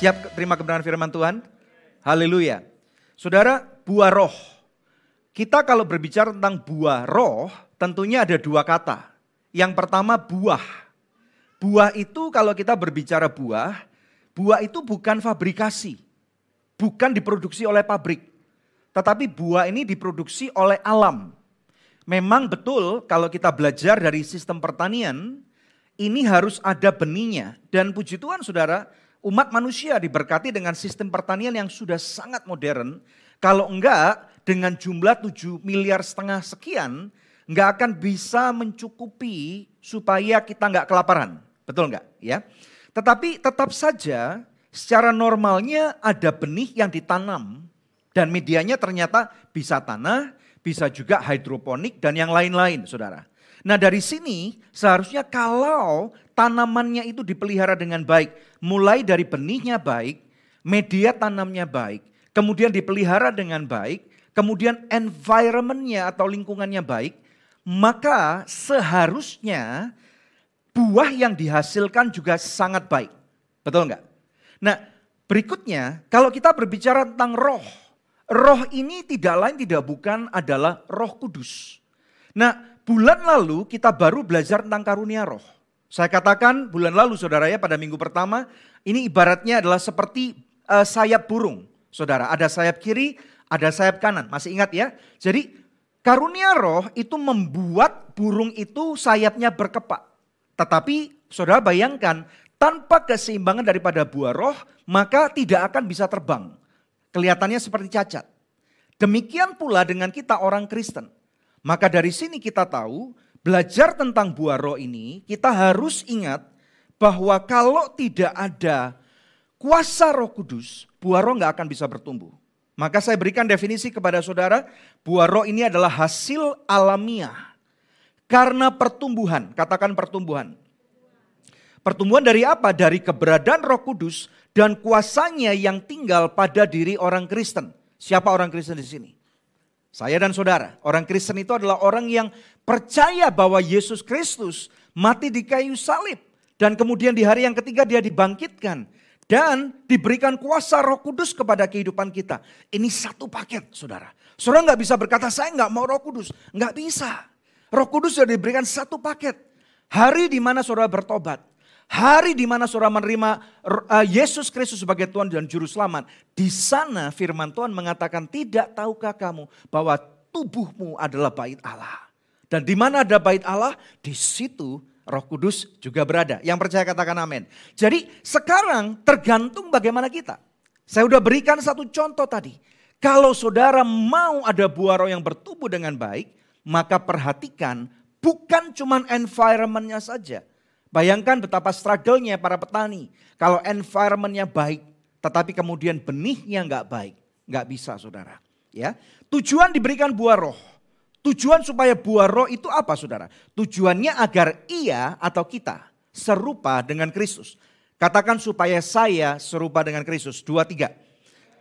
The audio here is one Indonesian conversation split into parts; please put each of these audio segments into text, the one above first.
Siap terima kebenaran firman Tuhan? Haleluya. Saudara, buah roh. Kita kalau berbicara tentang buah roh, tentunya ada dua kata. Yang pertama buah. Buah itu kalau kita berbicara buah, buah itu bukan fabrikasi. Bukan diproduksi oleh pabrik. Tetapi buah ini diproduksi oleh alam. Memang betul kalau kita belajar dari sistem pertanian, ini harus ada benihnya. Dan puji Tuhan saudara, umat manusia diberkati dengan sistem pertanian yang sudah sangat modern. Kalau enggak dengan jumlah 7 miliar setengah sekian, enggak akan bisa mencukupi supaya kita enggak kelaparan. Betul enggak? Ya. Tetapi tetap saja secara normalnya ada benih yang ditanam dan medianya ternyata bisa tanah, bisa juga hidroponik dan yang lain-lain saudara. Nah dari sini seharusnya kalau tanamannya itu dipelihara dengan baik, mulai dari benihnya baik, media tanamnya baik, kemudian dipelihara dengan baik, kemudian environmentnya atau lingkungannya baik, maka seharusnya buah yang dihasilkan juga sangat baik. Betul enggak? Nah berikutnya kalau kita berbicara tentang roh, roh ini tidak lain tidak bukan adalah roh kudus. Nah bulan lalu kita baru belajar tentang karunia roh. Saya katakan bulan lalu saudara ya pada minggu pertama ini ibaratnya adalah seperti uh, sayap burung. Saudara, ada sayap kiri, ada sayap kanan. Masih ingat ya? Jadi karunia roh itu membuat burung itu sayapnya berkepak. Tetapi saudara bayangkan tanpa keseimbangan daripada buah roh maka tidak akan bisa terbang. Kelihatannya seperti cacat. Demikian pula dengan kita orang Kristen. Maka dari sini kita tahu belajar tentang buah roh ini, kita harus ingat bahwa kalau tidak ada kuasa roh kudus, buah roh nggak akan bisa bertumbuh. Maka saya berikan definisi kepada saudara, buah roh ini adalah hasil alamiah. Karena pertumbuhan, katakan pertumbuhan. Pertumbuhan dari apa? Dari keberadaan roh kudus dan kuasanya yang tinggal pada diri orang Kristen. Siapa orang Kristen di sini? Saya dan saudara, orang Kristen itu adalah orang yang percaya bahwa Yesus Kristus mati di kayu salib. Dan kemudian di hari yang ketiga dia dibangkitkan. Dan diberikan kuasa roh kudus kepada kehidupan kita. Ini satu paket saudara. Saudara nggak bisa berkata saya nggak mau roh kudus. Nggak bisa. Roh kudus sudah diberikan satu paket. Hari di mana saudara bertobat. Hari di mana saudara menerima uh, Yesus Kristus sebagai Tuhan dan Juru Selamat. Di sana firman Tuhan mengatakan tidak tahukah kamu bahwa tubuhmu adalah bait Allah. Dan di mana ada bait Allah, di situ Roh Kudus juga berada. Yang percaya katakan amin. Jadi sekarang tergantung bagaimana kita. Saya sudah berikan satu contoh tadi. Kalau saudara mau ada buah roh yang bertumbuh dengan baik, maka perhatikan bukan cuma environmentnya saja. Bayangkan betapa struggle-nya para petani. Kalau environment-nya baik, tetapi kemudian benihnya nggak baik. Nggak bisa saudara. Ya, Tujuan diberikan buah roh. Tujuan supaya buah roh itu apa saudara? Tujuannya agar ia atau kita serupa dengan Kristus. Katakan supaya saya serupa dengan Kristus. Dua, tiga.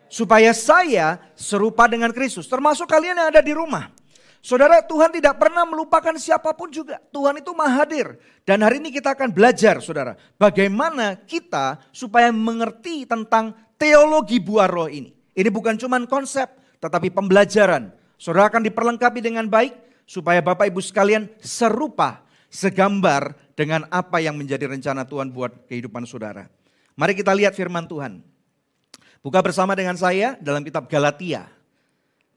Supaya saya serupa dengan Kristus. Termasuk kalian yang ada di rumah. Saudara, Tuhan tidak pernah melupakan siapa pun juga. Tuhan itu maha hadir. Dan hari ini kita akan belajar, saudara, bagaimana kita supaya mengerti tentang teologi buah roh ini. Ini bukan cuma konsep, tetapi pembelajaran. Saudara akan diperlengkapi dengan baik, supaya Bapak Ibu sekalian serupa, segambar dengan apa yang menjadi rencana Tuhan buat kehidupan saudara. Mari kita lihat firman Tuhan. Buka bersama dengan saya dalam kitab Galatia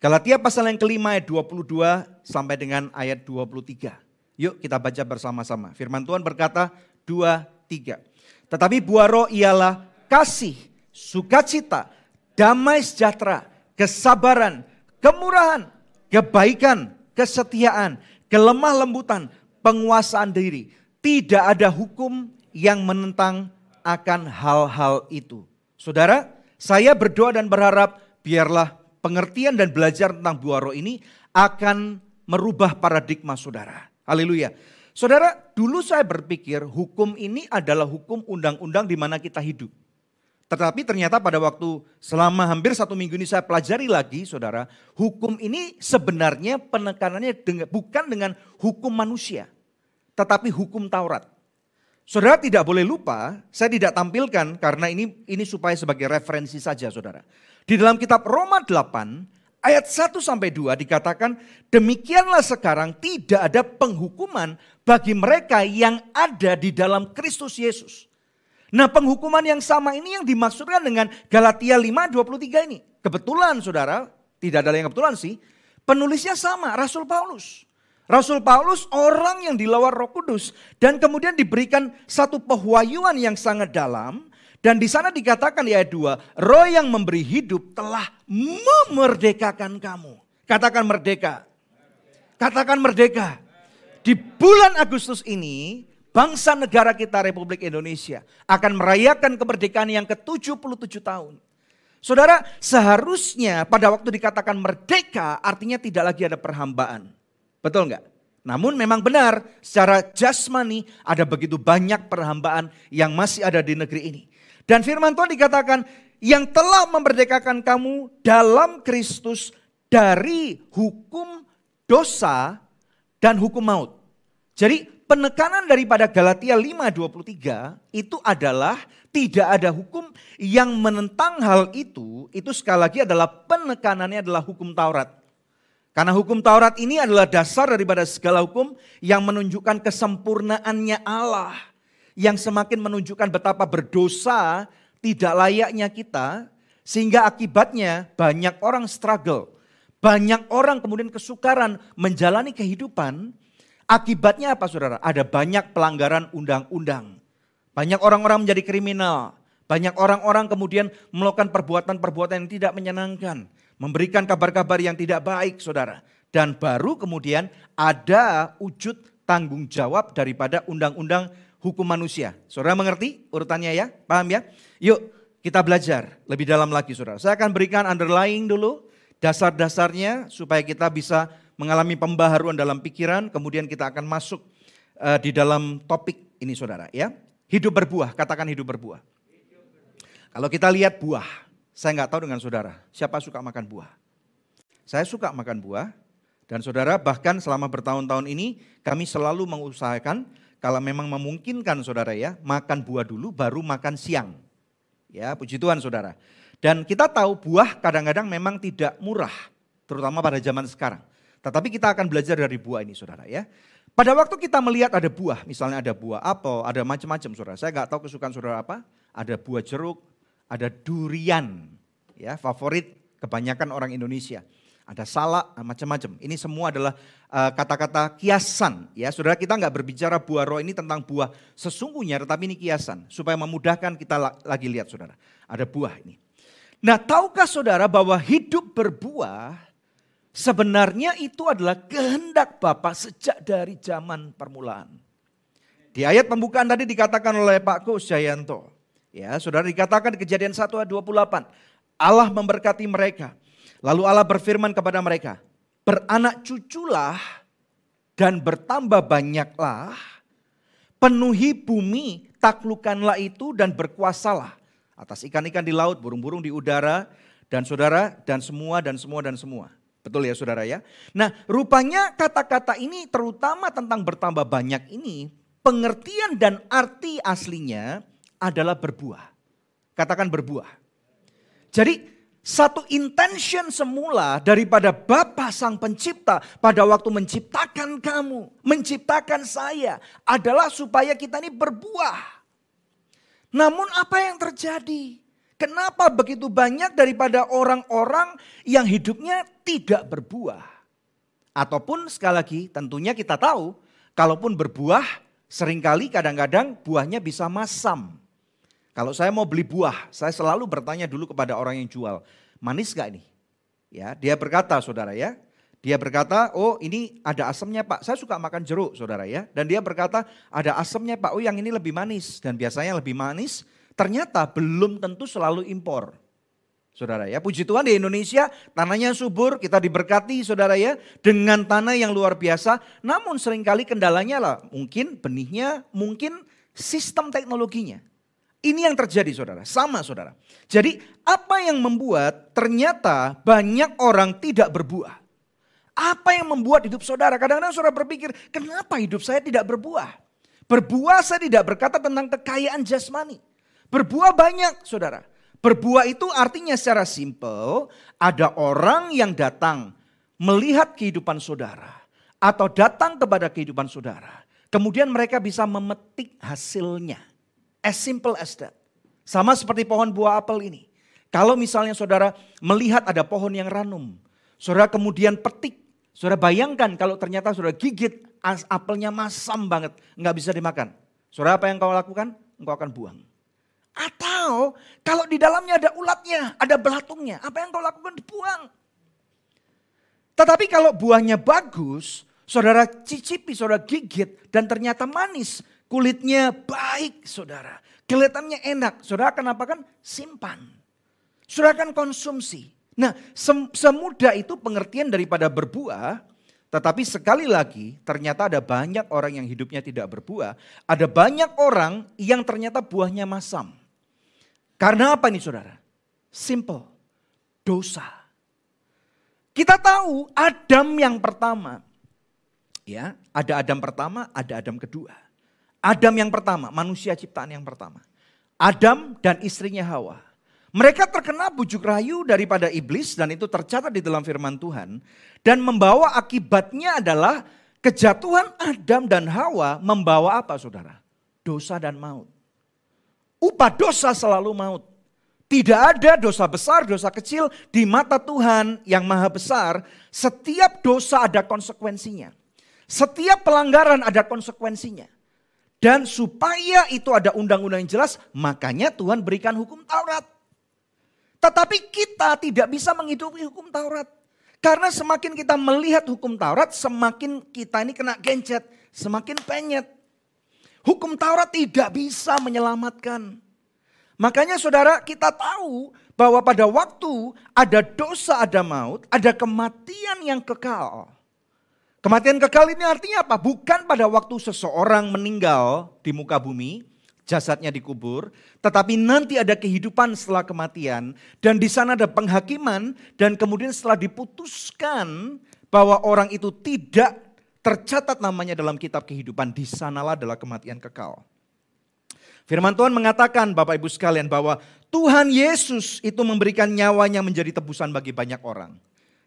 Galatia pasal yang kelima ayat 22 sampai dengan ayat 23. Yuk kita baca bersama-sama. Firman Tuhan berkata, dua, tiga. Tetapi buah roh ialah kasih, sukacita, damai sejahtera, kesabaran, kemurahan, kebaikan, kesetiaan, kelemah lembutan, penguasaan diri. Tidak ada hukum yang menentang akan hal-hal itu. Saudara, saya berdoa dan berharap biarlah pengertian dan belajar tentang buah roh ini akan merubah paradigma saudara. Haleluya. Saudara, dulu saya berpikir hukum ini adalah hukum undang-undang di mana kita hidup. Tetapi ternyata pada waktu selama hampir satu minggu ini saya pelajari lagi saudara. Hukum ini sebenarnya penekanannya dengan, bukan dengan hukum manusia. Tetapi hukum Taurat. Saudara tidak boleh lupa, saya tidak tampilkan karena ini ini supaya sebagai referensi saja saudara. Di dalam kitab Roma 8 ayat 1 sampai 2 dikatakan demikianlah sekarang tidak ada penghukuman bagi mereka yang ada di dalam Kristus Yesus. Nah penghukuman yang sama ini yang dimaksudkan dengan Galatia 5:23 ini. Kebetulan saudara, tidak ada yang kebetulan sih, penulisnya sama, Rasul Paulus. Rasul Paulus orang yang dilawar roh kudus dan kemudian diberikan satu pewahyuan yang sangat dalam. Dan di sana dikatakan di ayat 2, roh yang memberi hidup telah memerdekakan kamu. Katakan merdeka. Katakan merdeka. Di bulan Agustus ini, bangsa negara kita Republik Indonesia akan merayakan kemerdekaan yang ke-77 tahun. Saudara, seharusnya pada waktu dikatakan merdeka artinya tidak lagi ada perhambaan. Betul nggak? Namun memang benar secara jasmani ada begitu banyak perhambaan yang masih ada di negeri ini. Dan firman Tuhan dikatakan yang telah memerdekakan kamu dalam Kristus dari hukum dosa dan hukum maut. Jadi penekanan daripada Galatia 5:23 itu adalah tidak ada hukum yang menentang hal itu, itu sekali lagi adalah penekanannya adalah hukum Taurat. Karena hukum Taurat ini adalah dasar daripada segala hukum yang menunjukkan kesempurnaannya Allah. Yang semakin menunjukkan betapa berdosa tidak layaknya kita. Sehingga akibatnya banyak orang struggle. Banyak orang kemudian kesukaran menjalani kehidupan. Akibatnya apa saudara? Ada banyak pelanggaran undang-undang. Banyak orang-orang menjadi kriminal. Banyak orang-orang kemudian melakukan perbuatan-perbuatan yang tidak menyenangkan memberikan kabar-kabar yang tidak baik saudara. Dan baru kemudian ada wujud tanggung jawab daripada undang-undang hukum manusia. Saudara mengerti urutannya ya? Paham ya? Yuk kita belajar lebih dalam lagi saudara. Saya akan berikan underlying dulu dasar-dasarnya supaya kita bisa mengalami pembaharuan dalam pikiran. Kemudian kita akan masuk uh, di dalam topik ini saudara ya. Hidup berbuah, katakan hidup berbuah. Kalau kita lihat buah, saya nggak tahu dengan saudara, siapa suka makan buah? Saya suka makan buah, dan saudara bahkan selama bertahun-tahun ini kami selalu mengusahakan kalau memang memungkinkan saudara ya, makan buah dulu baru makan siang. Ya, puji Tuhan saudara. Dan kita tahu buah kadang-kadang memang tidak murah, terutama pada zaman sekarang. Tetapi kita akan belajar dari buah ini saudara ya. Pada waktu kita melihat ada buah, misalnya ada buah apel, ada macam-macam saudara. Saya nggak tahu kesukaan saudara apa. Ada buah jeruk, ada durian, ya favorit kebanyakan orang Indonesia. Ada salak, ah, macam-macam. Ini semua adalah uh, kata-kata kiasan. Ya, saudara kita nggak berbicara buah roh ini tentang buah sesungguhnya, tetapi ini kiasan supaya memudahkan kita lagi lihat, saudara. Ada buah ini. Nah, tahukah saudara bahwa hidup berbuah sebenarnya itu adalah kehendak Bapa sejak dari zaman permulaan. Di ayat pembukaan tadi dikatakan oleh Pak Kus Jayanto, Ya, saudara dikatakan di kejadian 1 ayat 28. Allah memberkati mereka. Lalu Allah berfirman kepada mereka, beranak cuculah dan bertambah banyaklah, penuhi bumi, taklukanlah itu dan berkuasalah atas ikan-ikan di laut, burung-burung di udara, dan saudara, dan semua, dan semua, dan semua. Betul ya saudara ya? Nah rupanya kata-kata ini terutama tentang bertambah banyak ini, pengertian dan arti aslinya adalah berbuah. Katakan berbuah. Jadi satu intention semula daripada Bapa Sang Pencipta pada waktu menciptakan kamu, menciptakan saya adalah supaya kita ini berbuah. Namun apa yang terjadi? Kenapa begitu banyak daripada orang-orang yang hidupnya tidak berbuah? Ataupun sekali lagi tentunya kita tahu kalaupun berbuah sering kali kadang-kadang buahnya bisa masam. Kalau saya mau beli buah, saya selalu bertanya dulu kepada orang yang jual, manis gak ini? Ya, dia berkata, saudara ya, dia berkata, oh ini ada asamnya pak, saya suka makan jeruk saudara ya. Dan dia berkata, ada asamnya pak, oh yang ini lebih manis. Dan biasanya lebih manis, ternyata belum tentu selalu impor. Saudara ya, puji Tuhan di Indonesia tanahnya subur, kita diberkati saudara ya. Dengan tanah yang luar biasa, namun sering kali kendalanya lah mungkin benihnya, mungkin sistem teknologinya. Ini yang terjadi saudara, sama saudara. Jadi apa yang membuat ternyata banyak orang tidak berbuah? Apa yang membuat hidup saudara? Kadang-kadang saudara berpikir, kenapa hidup saya tidak berbuah? Berbuah saya tidak berkata tentang kekayaan jasmani. Berbuah banyak saudara. Berbuah itu artinya secara simpel ada orang yang datang melihat kehidupan saudara atau datang kepada kehidupan saudara. Kemudian mereka bisa memetik hasilnya. As simple as that. Sama seperti pohon buah apel ini. Kalau misalnya saudara melihat ada pohon yang ranum. Saudara kemudian petik. Saudara bayangkan kalau ternyata saudara gigit apelnya masam banget. Nggak bisa dimakan. Saudara apa yang kau lakukan? Engkau akan buang. Atau kalau di dalamnya ada ulatnya, ada belatungnya. Apa yang kau lakukan? Dibuang. Tetapi kalau buahnya bagus, saudara cicipi, saudara gigit, dan ternyata manis. Kulitnya baik, saudara. Kelihatannya enak. Saudara kenapa kan? Simpan. Saudara kan konsumsi. Nah, sem semudah itu pengertian daripada berbuah. Tetapi sekali lagi, ternyata ada banyak orang yang hidupnya tidak berbuah. Ada banyak orang yang ternyata buahnya masam. Karena apa ini saudara? Simple. Dosa. Kita tahu Adam yang pertama. Ya, ada Adam pertama, ada Adam kedua. Adam yang pertama, manusia ciptaan yang pertama. Adam dan istrinya Hawa. Mereka terkena bujuk rayu daripada iblis dan itu tercatat di dalam firman Tuhan. Dan membawa akibatnya adalah kejatuhan Adam dan Hawa membawa apa saudara? Dosa dan maut. Upah dosa selalu maut. Tidak ada dosa besar, dosa kecil di mata Tuhan yang maha besar. Setiap dosa ada konsekuensinya. Setiap pelanggaran ada konsekuensinya. Dan supaya itu ada undang-undang yang jelas, makanya Tuhan berikan hukum Taurat. Tetapi kita tidak bisa menghidupi hukum Taurat. Karena semakin kita melihat hukum Taurat, semakin kita ini kena gencet, semakin penyet. Hukum Taurat tidak bisa menyelamatkan. Makanya saudara kita tahu bahwa pada waktu ada dosa, ada maut, ada kematian yang kekal. Kematian kekal ini artinya apa? Bukan pada waktu seseorang meninggal di muka bumi, jasadnya dikubur, tetapi nanti ada kehidupan setelah kematian dan di sana ada penghakiman dan kemudian setelah diputuskan bahwa orang itu tidak tercatat namanya dalam kitab kehidupan, di sanalah adalah kematian kekal. Firman Tuhan mengatakan Bapak Ibu sekalian bahwa Tuhan Yesus itu memberikan nyawanya menjadi tebusan bagi banyak orang.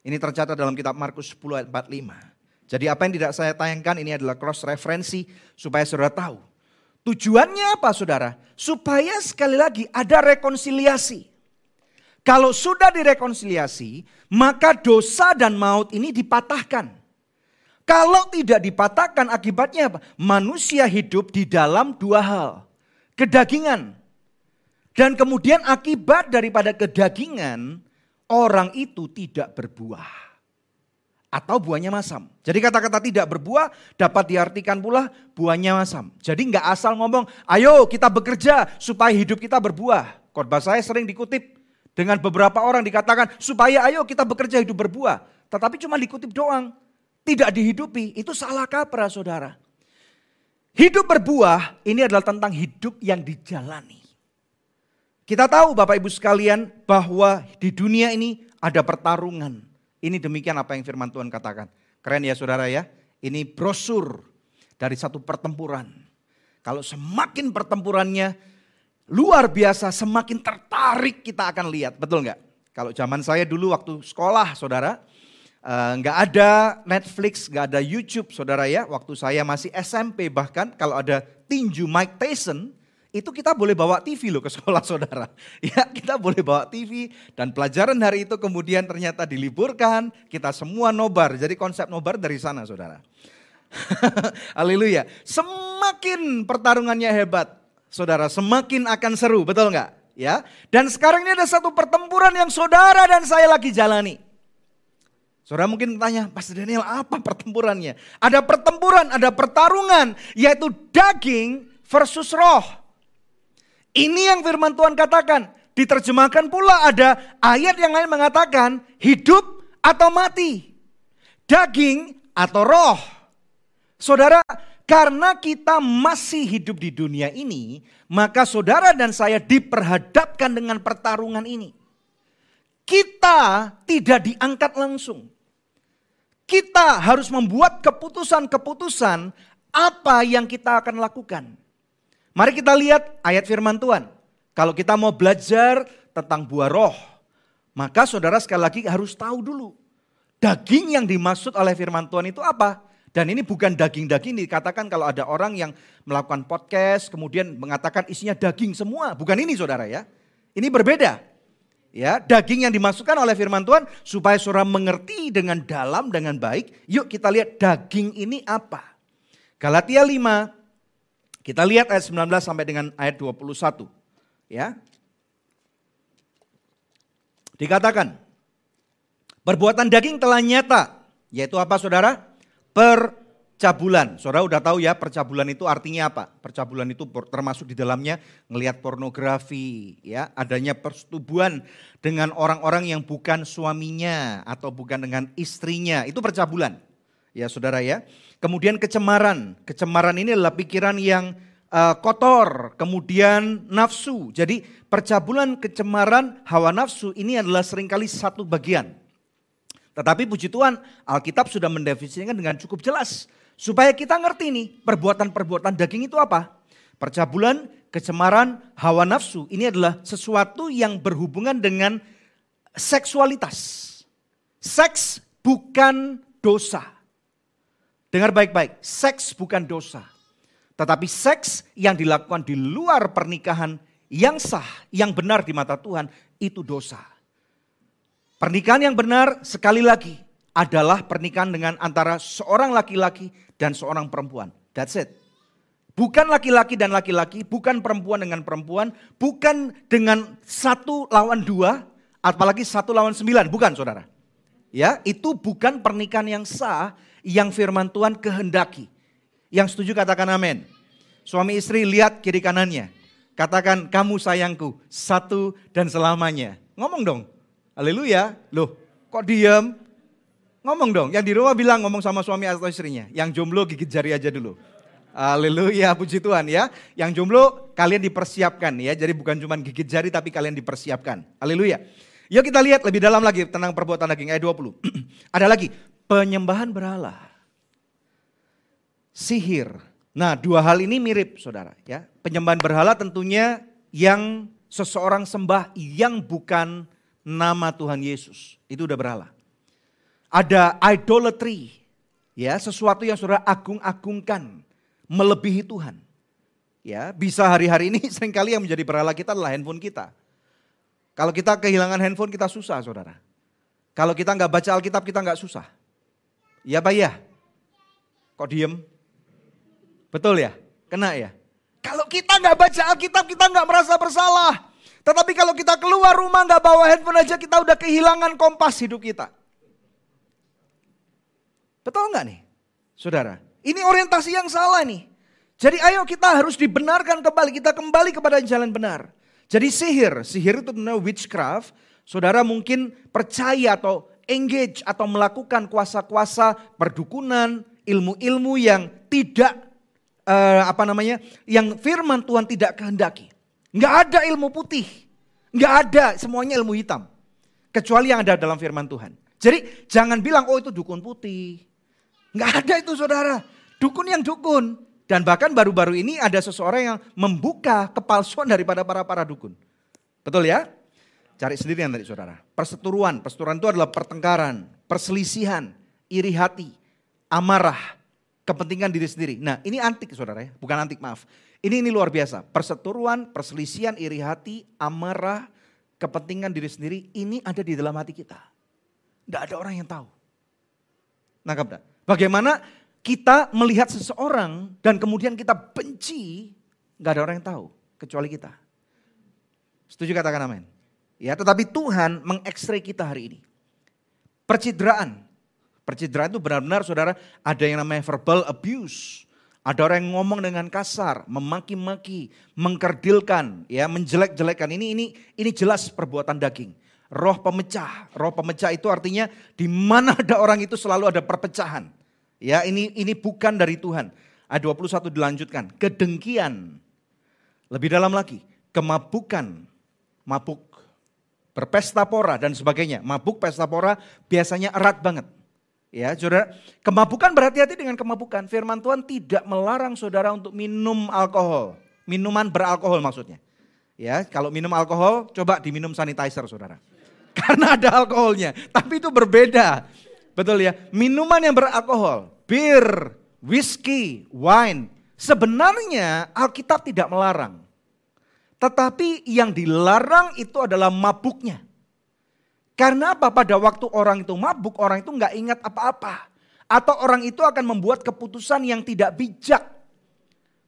Ini tercatat dalam kitab Markus 10 ayat 45. Jadi apa yang tidak saya tayangkan ini adalah cross referensi supaya saudara tahu. Tujuannya apa saudara? Supaya sekali lagi ada rekonsiliasi. Kalau sudah direkonsiliasi, maka dosa dan maut ini dipatahkan. Kalau tidak dipatahkan akibatnya apa? Manusia hidup di dalam dua hal. Kedagingan. Dan kemudian akibat daripada kedagingan, orang itu tidak berbuah. Atau buahnya masam. Jadi kata-kata tidak berbuah dapat diartikan pula buahnya masam. Jadi nggak asal ngomong, ayo kita bekerja supaya hidup kita berbuah. Khotbah saya sering dikutip dengan beberapa orang dikatakan supaya ayo kita bekerja hidup berbuah. Tetapi cuma dikutip doang tidak dihidupi, itu salah kaprah saudara. Hidup berbuah ini adalah tentang hidup yang dijalani. Kita tahu Bapak Ibu sekalian bahwa di dunia ini ada pertarungan. Ini demikian apa yang firman Tuhan katakan. Keren ya saudara ya. Ini brosur dari satu pertempuran. Kalau semakin pertempurannya luar biasa, semakin tertarik kita akan lihat. Betul nggak? Kalau zaman saya dulu waktu sekolah saudara, Eh, nggak ada Netflix, nggak ada YouTube, saudara ya. Waktu saya masih SMP bahkan kalau ada tinju Mike Tyson, itu kita boleh bawa TV loh ke sekolah saudara. Ya kita boleh bawa TV dan pelajaran hari itu kemudian ternyata diliburkan, kita semua nobar. Jadi konsep nobar dari sana saudara. Haleluya. Semakin pertarungannya hebat, saudara, semakin akan seru, betul nggak? Ya. Dan sekarang ini ada satu pertempuran yang saudara dan saya lagi jalani. Saudara mungkin tanya, Pastor Daniel apa pertempurannya? Ada pertempuran, ada pertarungan, yaitu daging versus roh. Ini yang firman Tuhan katakan. Diterjemahkan pula ada ayat yang lain mengatakan hidup atau mati. Daging atau roh. Saudara, karena kita masih hidup di dunia ini, maka saudara dan saya diperhadapkan dengan pertarungan ini. Kita tidak diangkat langsung kita harus membuat keputusan-keputusan apa yang kita akan lakukan? Mari kita lihat ayat firman Tuhan. Kalau kita mau belajar tentang buah roh, maka saudara sekali lagi harus tahu dulu. Daging yang dimaksud oleh firman Tuhan itu apa? Dan ini bukan daging-daging dikatakan kalau ada orang yang melakukan podcast kemudian mengatakan isinya daging semua. Bukan ini saudara ya. Ini berbeda. Ya, daging yang dimasukkan oleh firman Tuhan supaya saudara mengerti dengan dalam dengan baik. Yuk kita lihat daging ini apa. Galatia 5 kita lihat ayat 19 sampai dengan ayat 21. Ya. Dikatakan, perbuatan daging telah nyata. Yaitu apa saudara? percabulan. Saudara udah tahu ya percabulan itu artinya apa? Percabulan itu termasuk di dalamnya ngelihat pornografi, ya, adanya persetubuhan dengan orang-orang yang bukan suaminya atau bukan dengan istrinya. Itu percabulan. Ya, Saudara ya. Kemudian kecemaran. Kecemaran ini adalah pikiran yang uh, kotor, kemudian nafsu. Jadi percabulan, kecemaran, hawa nafsu ini adalah sering kali satu bagian tetapi puji Tuhan, Alkitab sudah mendefinisikan dengan cukup jelas. Supaya kita ngerti nih, perbuatan-perbuatan daging itu apa? Percabulan, kecemaran, hawa nafsu. Ini adalah sesuatu yang berhubungan dengan seksualitas. Seks bukan dosa. Dengar baik-baik, seks bukan dosa. Tetapi seks yang dilakukan di luar pernikahan yang sah, yang benar di mata Tuhan, itu dosa. Pernikahan yang benar sekali lagi adalah pernikahan dengan antara seorang laki-laki dan seorang perempuan. That's it. Bukan laki-laki dan laki-laki, bukan perempuan dengan perempuan, bukan dengan satu lawan dua, apalagi satu lawan sembilan, bukan saudara. Ya, itu bukan pernikahan yang sah yang firman Tuhan kehendaki. Yang setuju katakan amin. Suami istri lihat kiri kanannya. Katakan kamu sayangku, satu dan selamanya. Ngomong dong, Haleluya. Loh, kok diam? Ngomong dong. Yang di rumah bilang ngomong sama suami atau istrinya. Yang jomblo gigit jari aja dulu. Haleluya, puji Tuhan ya. Yang jomblo kalian dipersiapkan ya. Jadi bukan cuma gigit jari tapi kalian dipersiapkan. Haleluya. Yuk kita lihat lebih dalam lagi tentang perbuatan daging ayat 20. Ada lagi, penyembahan berhala. Sihir. Nah, dua hal ini mirip Saudara ya. Penyembahan berhala tentunya yang seseorang sembah yang bukan nama Tuhan Yesus. Itu udah berhala. Ada idolatry, ya sesuatu yang saudara agung-agungkan, melebihi Tuhan. Ya, bisa hari-hari ini sering kali yang menjadi berhala kita adalah handphone kita. Kalau kita kehilangan handphone kita susah saudara. Kalau kita nggak baca Alkitab kita nggak susah. Ya Pak ya? Kok diem? Betul ya? Kena ya? Kalau kita nggak baca Alkitab kita nggak merasa bersalah. Tetapi kalau kita keluar rumah nggak bawa handphone aja kita udah kehilangan kompas hidup kita. Betul nggak nih? Saudara, ini orientasi yang salah nih. Jadi ayo kita harus dibenarkan kembali, kita kembali kepada jalan benar. Jadi sihir, sihir itu namanya witchcraft. Saudara mungkin percaya atau engage atau melakukan kuasa-kuasa perdukunan, ilmu-ilmu yang tidak uh, apa namanya, yang firman Tuhan tidak kehendaki. Nggak ada ilmu putih. Nggak ada, semuanya ilmu hitam. Kecuali yang ada dalam firman Tuhan. Jadi jangan bilang, oh itu dukun putih. Nggak ada itu saudara. Dukun yang dukun. Dan bahkan baru-baru ini ada seseorang yang membuka kepalsuan daripada para-para dukun. Betul ya? Cari sendiri yang tadi saudara. Perseturuan. Perseturuan itu adalah pertengkaran, perselisihan, iri hati, amarah, kepentingan diri sendiri. Nah ini antik saudara ya. Bukan antik maaf. Ini ini luar biasa. Perseteruan, perselisihan, iri hati, amarah, kepentingan diri sendiri ini ada di dalam hati kita. Tidak ada orang yang tahu. Nangkap tak? Bagaimana kita melihat seseorang dan kemudian kita benci, nggak ada orang yang tahu kecuali kita. Setuju katakan amin. Ya, tetapi Tuhan mengekstray kita hari ini. Percidraan. Percidraan itu benar-benar saudara ada yang namanya verbal abuse. Ada orang yang ngomong dengan kasar, memaki-maki, mengkerdilkan, ya, menjelek-jelekan. Ini ini ini jelas perbuatan daging. Roh pemecah, roh pemecah itu artinya di mana ada orang itu selalu ada perpecahan. Ya, ini ini bukan dari Tuhan. Ayat 21 dilanjutkan, kedengkian. Lebih dalam lagi, kemabukan, mabuk, berpesta pora dan sebagainya. Mabuk, pesta pora biasanya erat banget. Ya, saudara, kemabukan berhati-hati dengan kemabukan. Firman Tuhan tidak melarang saudara untuk minum alkohol, minuman beralkohol maksudnya. Ya, kalau minum alkohol, coba diminum sanitizer, saudara. Karena ada alkoholnya, tapi itu berbeda. Betul ya, minuman yang beralkohol, bir, whisky, wine, sebenarnya Alkitab tidak melarang. Tetapi yang dilarang itu adalah mabuknya. Karena apa? Pada waktu orang itu mabuk, orang itu nggak ingat apa-apa. Atau orang itu akan membuat keputusan yang tidak bijak.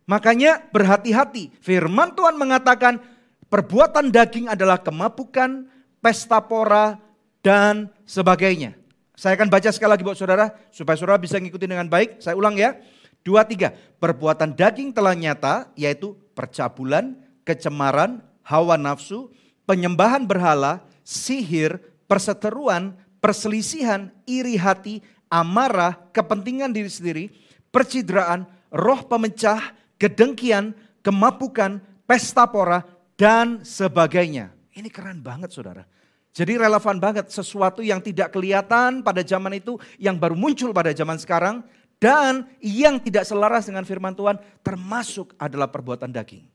Makanya berhati-hati. Firman Tuhan mengatakan perbuatan daging adalah kemabukan, pesta pora, dan sebagainya. Saya akan baca sekali lagi buat saudara, supaya saudara bisa ngikutin dengan baik. Saya ulang ya. Dua, tiga. Perbuatan daging telah nyata, yaitu percabulan, kecemaran, hawa nafsu, penyembahan berhala, sihir, perseteruan, perselisihan, iri hati, amarah, kepentingan diri sendiri, percidraan, roh pemecah, kedengkian, kemabukan, pesta pora, dan sebagainya. Ini keren banget saudara. Jadi relevan banget sesuatu yang tidak kelihatan pada zaman itu, yang baru muncul pada zaman sekarang, dan yang tidak selaras dengan firman Tuhan, termasuk adalah perbuatan daging.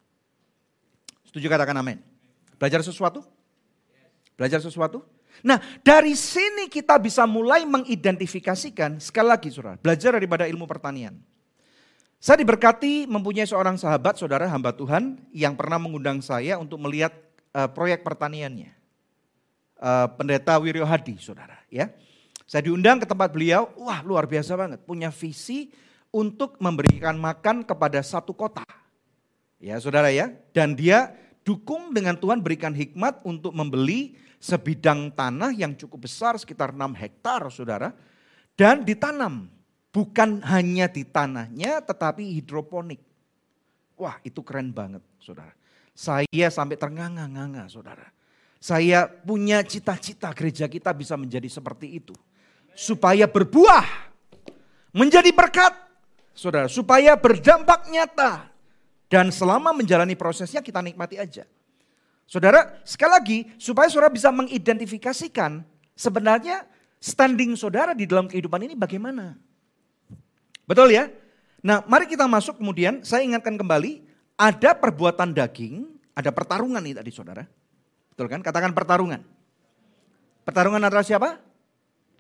Setuju katakan amin. Belajar sesuatu? Belajar sesuatu? Nah dari sini kita bisa mulai mengidentifikasikan, sekali lagi saudara, belajar daripada ilmu pertanian. Saya diberkati mempunyai seorang sahabat, saudara hamba Tuhan yang pernah mengundang saya untuk melihat uh, proyek pertaniannya. Uh, Pendeta Wiryo Hadi, saudara. ya. Saya diundang ke tempat beliau, wah luar biasa banget, punya visi untuk memberikan makan kepada satu kota. Ya saudara ya, dan dia dukung dengan Tuhan berikan hikmat untuk membeli sebidang tanah yang cukup besar sekitar 6 hektar saudara. Dan ditanam. Bukan hanya di tanahnya tetapi hidroponik. Wah itu keren banget saudara. Saya sampai ternganga-nganga saudara. Saya punya cita-cita gereja kita bisa menjadi seperti itu. Supaya berbuah. Menjadi berkat. Saudara, supaya berdampak nyata. Dan selama menjalani prosesnya kita nikmati aja. Saudara, sekali lagi supaya saudara bisa mengidentifikasikan sebenarnya standing saudara di dalam kehidupan ini bagaimana. Betul ya? Nah mari kita masuk kemudian saya ingatkan kembali ada perbuatan daging, ada pertarungan nih tadi saudara. Betul kan? Katakan pertarungan. Pertarungan antara siapa?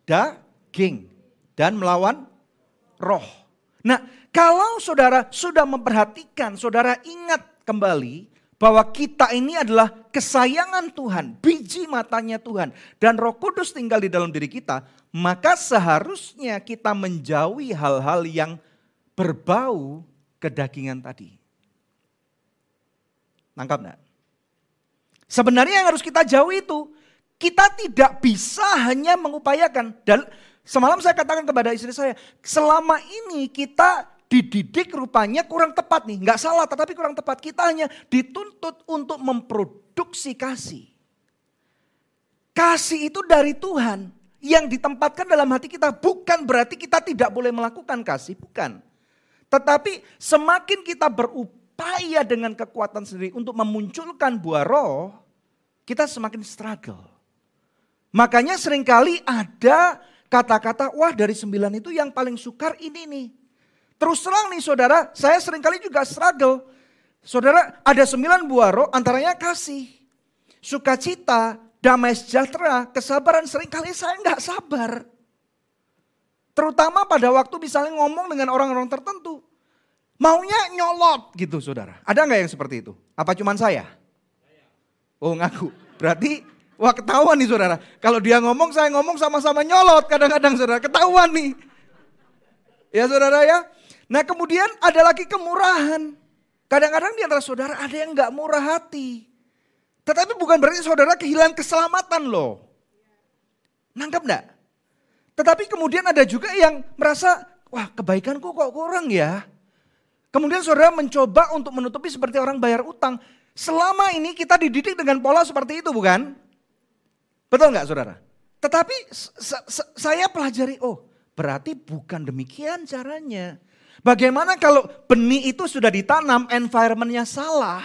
Daging. Dan melawan roh. Nah kalau saudara sudah memperhatikan, saudara ingat kembali bahwa kita ini adalah kesayangan Tuhan, biji matanya Tuhan, dan Roh Kudus tinggal di dalam diri kita, maka seharusnya kita menjauhi hal-hal yang berbau kedagingan tadi. Nangkap enggak? Sebenarnya yang harus kita jauhi itu, kita tidak bisa hanya mengupayakan. Dan semalam saya katakan kepada istri saya, selama ini kita dididik rupanya kurang tepat nih. Nggak salah tetapi kurang tepat. Kita hanya dituntut untuk memproduksi kasih. Kasih itu dari Tuhan yang ditempatkan dalam hati kita. Bukan berarti kita tidak boleh melakukan kasih, bukan. Tetapi semakin kita berupaya dengan kekuatan sendiri untuk memunculkan buah roh, kita semakin struggle. Makanya sering kali ada kata-kata, wah dari sembilan itu yang paling sukar ini nih. Terus terang nih saudara, saya sering kali juga struggle. Saudara, ada sembilan buah roh, antaranya kasih, sukacita, damai sejahtera, kesabaran. Seringkali saya nggak sabar. Terutama pada waktu misalnya ngomong dengan orang-orang tertentu. Maunya nyolot gitu saudara. Ada nggak yang seperti itu? Apa cuman saya? Oh ngaku. Berarti wah ketahuan nih saudara. Kalau dia ngomong saya ngomong sama-sama nyolot kadang-kadang saudara. Ketahuan nih. Ya saudara ya. Nah kemudian ada lagi kemurahan. Kadang-kadang di antara saudara ada yang nggak murah hati. Tetapi bukan berarti saudara kehilangan keselamatan loh. Nangkap enggak? Tetapi kemudian ada juga yang merasa, wah kebaikanku kok kurang ya. Kemudian saudara mencoba untuk menutupi seperti orang bayar utang. Selama ini kita dididik dengan pola seperti itu bukan? Betul nggak saudara? Tetapi saya pelajari, oh berarti bukan demikian caranya. Bagaimana kalau benih itu sudah ditanam, environmentnya salah.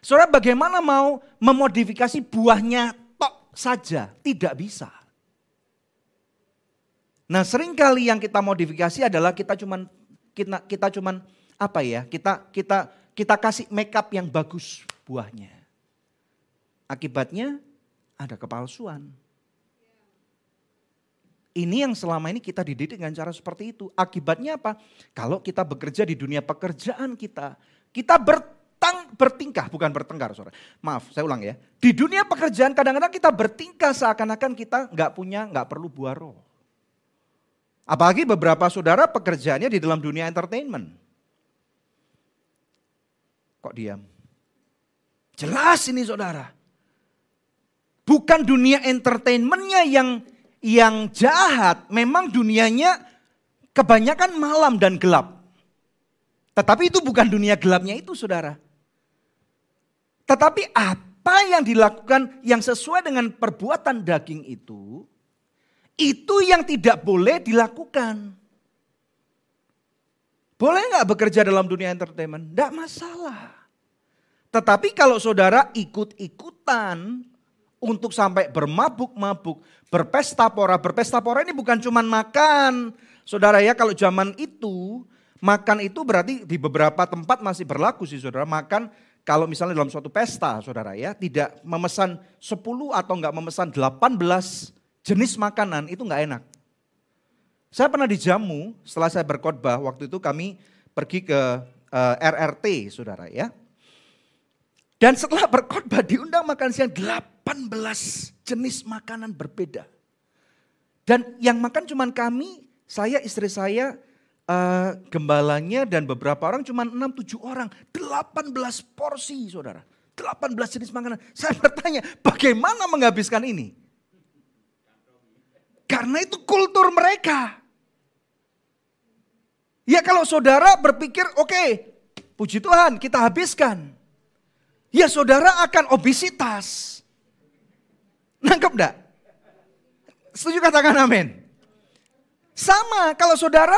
Saudara bagaimana mau memodifikasi buahnya tok saja? Tidak bisa. Nah, sering kali yang kita modifikasi adalah kita cuman kita kita cuman apa ya? Kita kita kita kasih makeup yang bagus buahnya. Akibatnya ada kepalsuan. Ini yang selama ini kita dididik dengan cara seperti itu. Akibatnya apa? Kalau kita bekerja di dunia pekerjaan kita, kita bertang, bertingkah, bukan bertengkar, saudara. Maaf, saya ulang ya. Di dunia pekerjaan kadang-kadang kita bertingkah seakan-akan kita nggak punya, nggak perlu buah roh. Apalagi beberapa saudara pekerjaannya di dalam dunia entertainment. Kok diam? Jelas ini saudara. Bukan dunia entertainmentnya yang yang jahat, memang dunianya kebanyakan malam dan gelap. Tetapi itu bukan dunia gelapnya itu saudara. Tetapi apa yang dilakukan yang sesuai dengan perbuatan daging itu, itu yang tidak boleh dilakukan. Boleh nggak bekerja dalam dunia entertainment? Tidak masalah. Tetapi kalau saudara ikut-ikutan untuk sampai bermabuk-mabuk, berpesta pora. Berpesta pora ini bukan cuma makan. Saudara ya kalau zaman itu, makan itu berarti di beberapa tempat masih berlaku sih saudara. Makan kalau misalnya dalam suatu pesta saudara ya, tidak memesan 10 atau enggak memesan 18 jenis makanan itu enggak enak. Saya pernah dijamu setelah saya berkhotbah, waktu itu kami pergi ke uh, eh, RRT saudara ya. Dan setelah berkhotbah diundang makan siang 18 jenis makanan berbeda. Dan yang makan cuma kami, saya, istri saya, uh, gembalanya dan beberapa orang cuma 6-7 orang. 18 porsi saudara. 18 jenis makanan. Saya bertanya bagaimana menghabiskan ini? Karena itu kultur mereka. Ya kalau saudara berpikir oke okay, puji Tuhan kita habiskan ya saudara akan obesitas. Nangkep enggak? Setuju katakan amin. Sama kalau saudara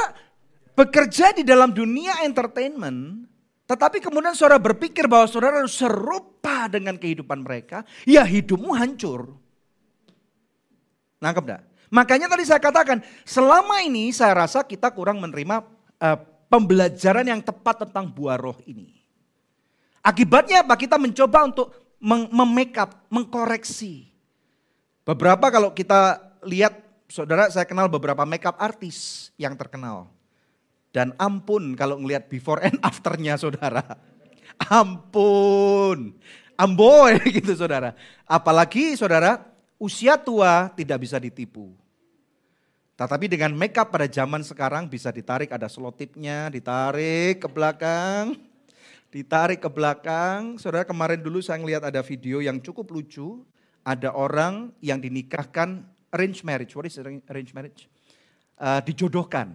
bekerja di dalam dunia entertainment, tetapi kemudian saudara berpikir bahwa saudara serupa dengan kehidupan mereka, ya hidupmu hancur. Nangkep enggak? Makanya tadi saya katakan, selama ini saya rasa kita kurang menerima uh, pembelajaran yang tepat tentang buah roh ini. Akibatnya apa? Kita mencoba untuk memakeup, mengkoreksi. Beberapa kalau kita lihat, saudara saya kenal beberapa makeup artis yang terkenal. Dan ampun kalau ngelihat before and afternya saudara. Ampun. Amboy gitu saudara. Apalagi saudara usia tua tidak bisa ditipu. Tetapi dengan makeup pada zaman sekarang bisa ditarik ada selotipnya, ditarik ke belakang ditarik ke belakang. Saudara kemarin dulu saya ngelihat ada video yang cukup lucu. Ada orang yang dinikahkan arrange marriage. What is arrange marriage? Uh, dijodohkan.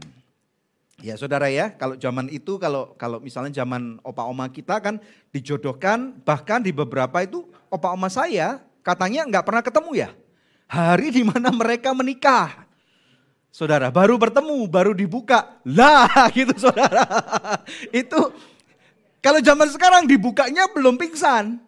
Ya saudara ya, kalau zaman itu kalau kalau misalnya zaman opa oma kita kan dijodohkan, bahkan di beberapa itu opa oma saya katanya nggak pernah ketemu ya. Hari di mana mereka menikah. Saudara, baru bertemu, baru dibuka. Lah gitu saudara. itu kalau zaman sekarang dibukanya belum pingsan.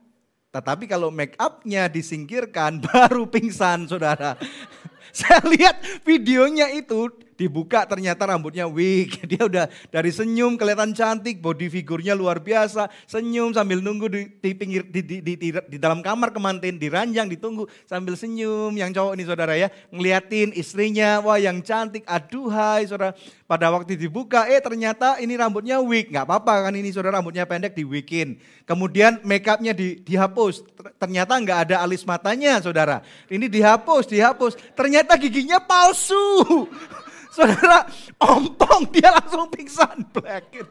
Tetapi kalau make upnya disingkirkan baru pingsan saudara. Saya lihat videonya itu dibuka ternyata rambutnya wig. Dia udah dari senyum kelihatan cantik, body figurnya luar biasa. Senyum sambil nunggu di, di pinggir di, di, di, di, di dalam kamar kemantin, diranjang ditunggu sambil senyum. Yang cowok ini saudara ya, ngeliatin istrinya, wah yang cantik, aduhai saudara. Pada waktu dibuka, eh ternyata ini rambutnya wig. Nggak apa-apa kan ini saudara rambutnya pendek di wigin. Kemudian make upnya di, dihapus. Ternyata nggak ada alis matanya saudara. Ini dihapus, dihapus. Ternyata giginya palsu. Saudara, ompong dia langsung pingsan. Black.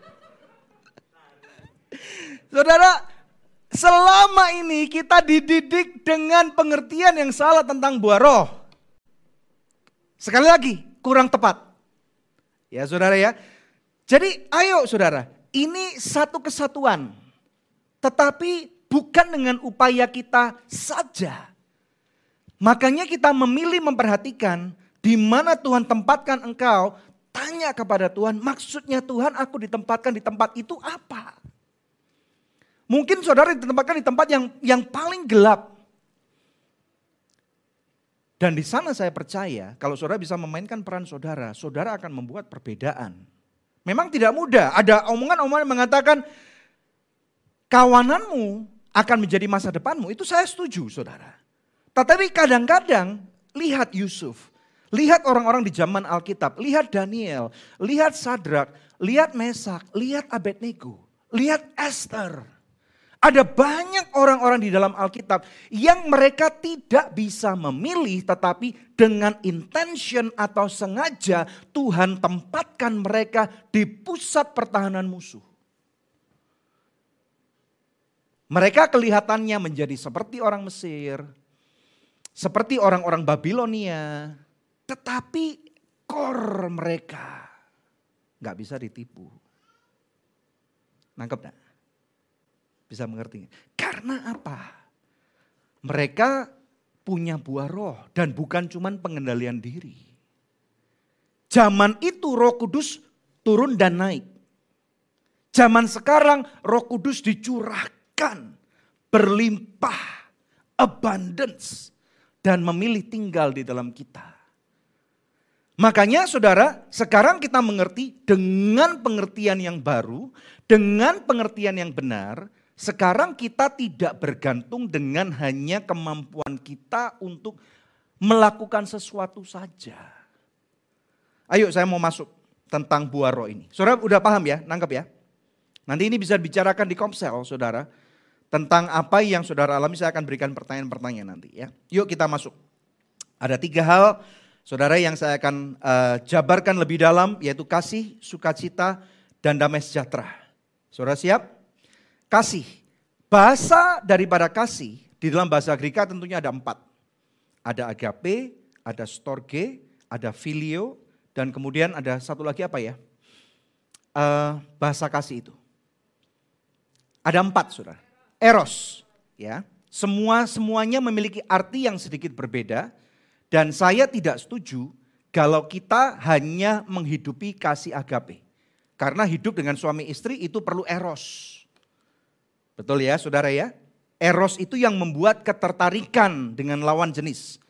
Saudara, selama ini kita dididik dengan pengertian yang salah tentang buah roh. Sekali lagi, kurang tepat. Ya saudara ya. Jadi ayo saudara, ini satu kesatuan. Tetapi bukan dengan upaya kita saja. Makanya kita memilih memperhatikan di mana Tuhan tempatkan engkau, tanya kepada Tuhan, maksudnya Tuhan aku ditempatkan di tempat itu apa? Mungkin saudara ditempatkan di tempat yang yang paling gelap. Dan di sana saya percaya kalau saudara bisa memainkan peran saudara, saudara akan membuat perbedaan. Memang tidak mudah. Ada omongan-omongan yang mengatakan kawananmu akan menjadi masa depanmu. Itu saya setuju saudara. Tetapi kadang-kadang lihat Yusuf. Lihat orang-orang di zaman Alkitab. Lihat Daniel. Lihat Sadrak. Lihat Mesak. Lihat Abednego. Lihat Esther. Ada banyak orang-orang di dalam Alkitab yang mereka tidak bisa memilih tetapi dengan intention atau sengaja Tuhan tempatkan mereka di pusat pertahanan musuh. Mereka kelihatannya menjadi seperti orang Mesir, seperti orang-orang Babilonia, tetapi kor mereka nggak bisa ditipu. Nangkep gak? Bisa mengerti. Karena apa? Mereka punya buah roh dan bukan cuma pengendalian diri. Zaman itu roh kudus turun dan naik. Zaman sekarang roh kudus dicurahkan berlimpah, abundance dan memilih tinggal di dalam kita. Makanya saudara, sekarang kita mengerti dengan pengertian yang baru, dengan pengertian yang benar, sekarang kita tidak bergantung dengan hanya kemampuan kita untuk melakukan sesuatu saja. Ayo saya mau masuk tentang buah roh ini. Saudara udah paham ya, nangkep ya? Nanti ini bisa dibicarakan di komsel saudara. Tentang apa yang saudara alami saya akan berikan pertanyaan-pertanyaan nanti ya. Yuk kita masuk. Ada tiga hal saudara yang saya akan uh, jabarkan lebih dalam yaitu kasih, sukacita, dan damai sejahtera. Saudara siap? Kasih. Bahasa daripada kasih di dalam bahasa Greka tentunya ada empat. Ada agape, ada storge, ada filio, dan kemudian ada satu lagi apa ya? Uh, bahasa kasih itu. Ada empat, saudara. Eros, ya. Semua semuanya memiliki arti yang sedikit berbeda, dan saya tidak setuju kalau kita hanya menghidupi kasih agape. Karena hidup dengan suami istri itu perlu eros. Betul ya saudara ya? Eros itu yang membuat ketertarikan dengan lawan jenis.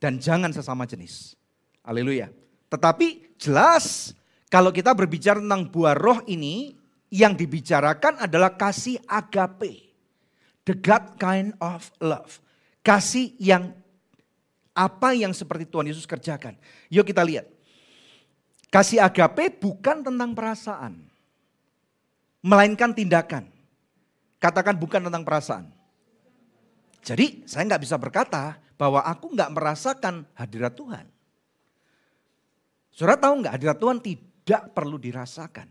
Dan jangan sesama jenis. Haleluya. Tetapi jelas kalau kita berbicara tentang buah roh ini, yang dibicarakan adalah kasih agape. The God kind of love. Kasih yang apa yang seperti Tuhan Yesus kerjakan. Yuk kita lihat. Kasih agape bukan tentang perasaan. Melainkan tindakan. Katakan bukan tentang perasaan. Jadi saya nggak bisa berkata bahwa aku nggak merasakan hadirat Tuhan. Saudara tahu nggak hadirat Tuhan tidak perlu dirasakan.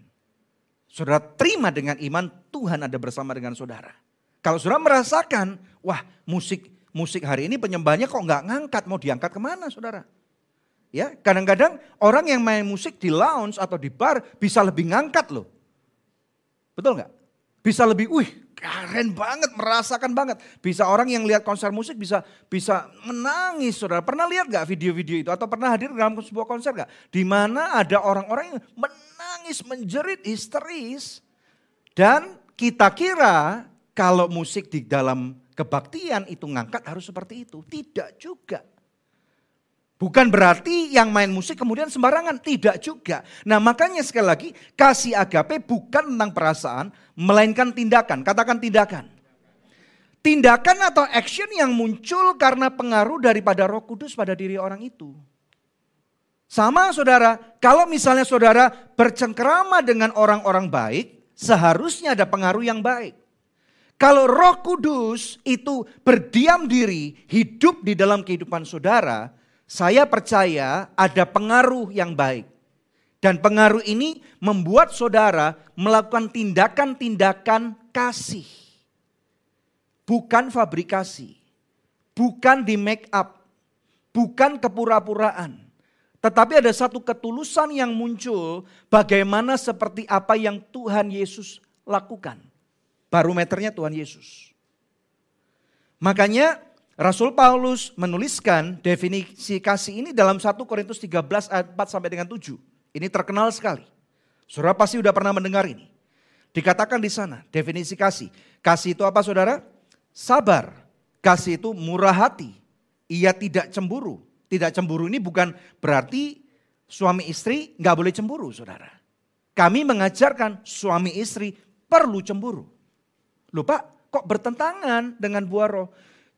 Saudara terima dengan iman Tuhan ada bersama dengan saudara. Kalau saudara merasakan, wah musik musik hari ini penyembahnya kok nggak ngangkat, mau diangkat ke mana saudara? Ya, kadang-kadang orang yang main musik di lounge atau di bar bisa lebih ngangkat loh. Betul nggak? Bisa lebih, wih keren banget, merasakan banget. Bisa orang yang lihat konser musik bisa bisa menangis, saudara. Pernah lihat gak video-video itu? Atau pernah hadir dalam sebuah konser gak? Di mana ada orang-orang yang menangis, menjerit, histeris. Dan kita kira kalau musik di dalam kebaktian itu ngangkat harus seperti itu. Tidak juga. Bukan berarti yang main musik kemudian sembarangan, tidak juga. Nah makanya sekali lagi kasih agape bukan tentang perasaan, melainkan tindakan. Katakan tindakan. Tindakan atau action yang muncul karena pengaruh daripada roh kudus pada diri orang itu. Sama saudara, kalau misalnya saudara bercengkerama dengan orang-orang baik, seharusnya ada pengaruh yang baik. Kalau roh kudus itu berdiam diri, hidup di dalam kehidupan saudara, saya percaya ada pengaruh yang baik. Dan pengaruh ini membuat saudara melakukan tindakan-tindakan kasih. Bukan fabrikasi. Bukan di make up. Bukan kepura-puraan. Tetapi ada satu ketulusan yang muncul bagaimana seperti apa yang Tuhan Yesus lakukan. Barometernya Tuhan Yesus. Makanya Rasul Paulus menuliskan definisi kasih ini dalam 1 Korintus 13 ayat 4 sampai dengan 7. Ini terkenal sekali. Saudara pasti sudah pernah mendengar ini. Dikatakan di sana definisi kasih. Kasih itu apa saudara? Sabar. Kasih itu murah hati. Ia tidak cemburu, Tidak cemburu ini bukan berarti suami istri nggak boleh cemburu, saudara. Kami mengajarkan suami istri perlu cemburu. Lupa kok bertentangan dengan buah roh.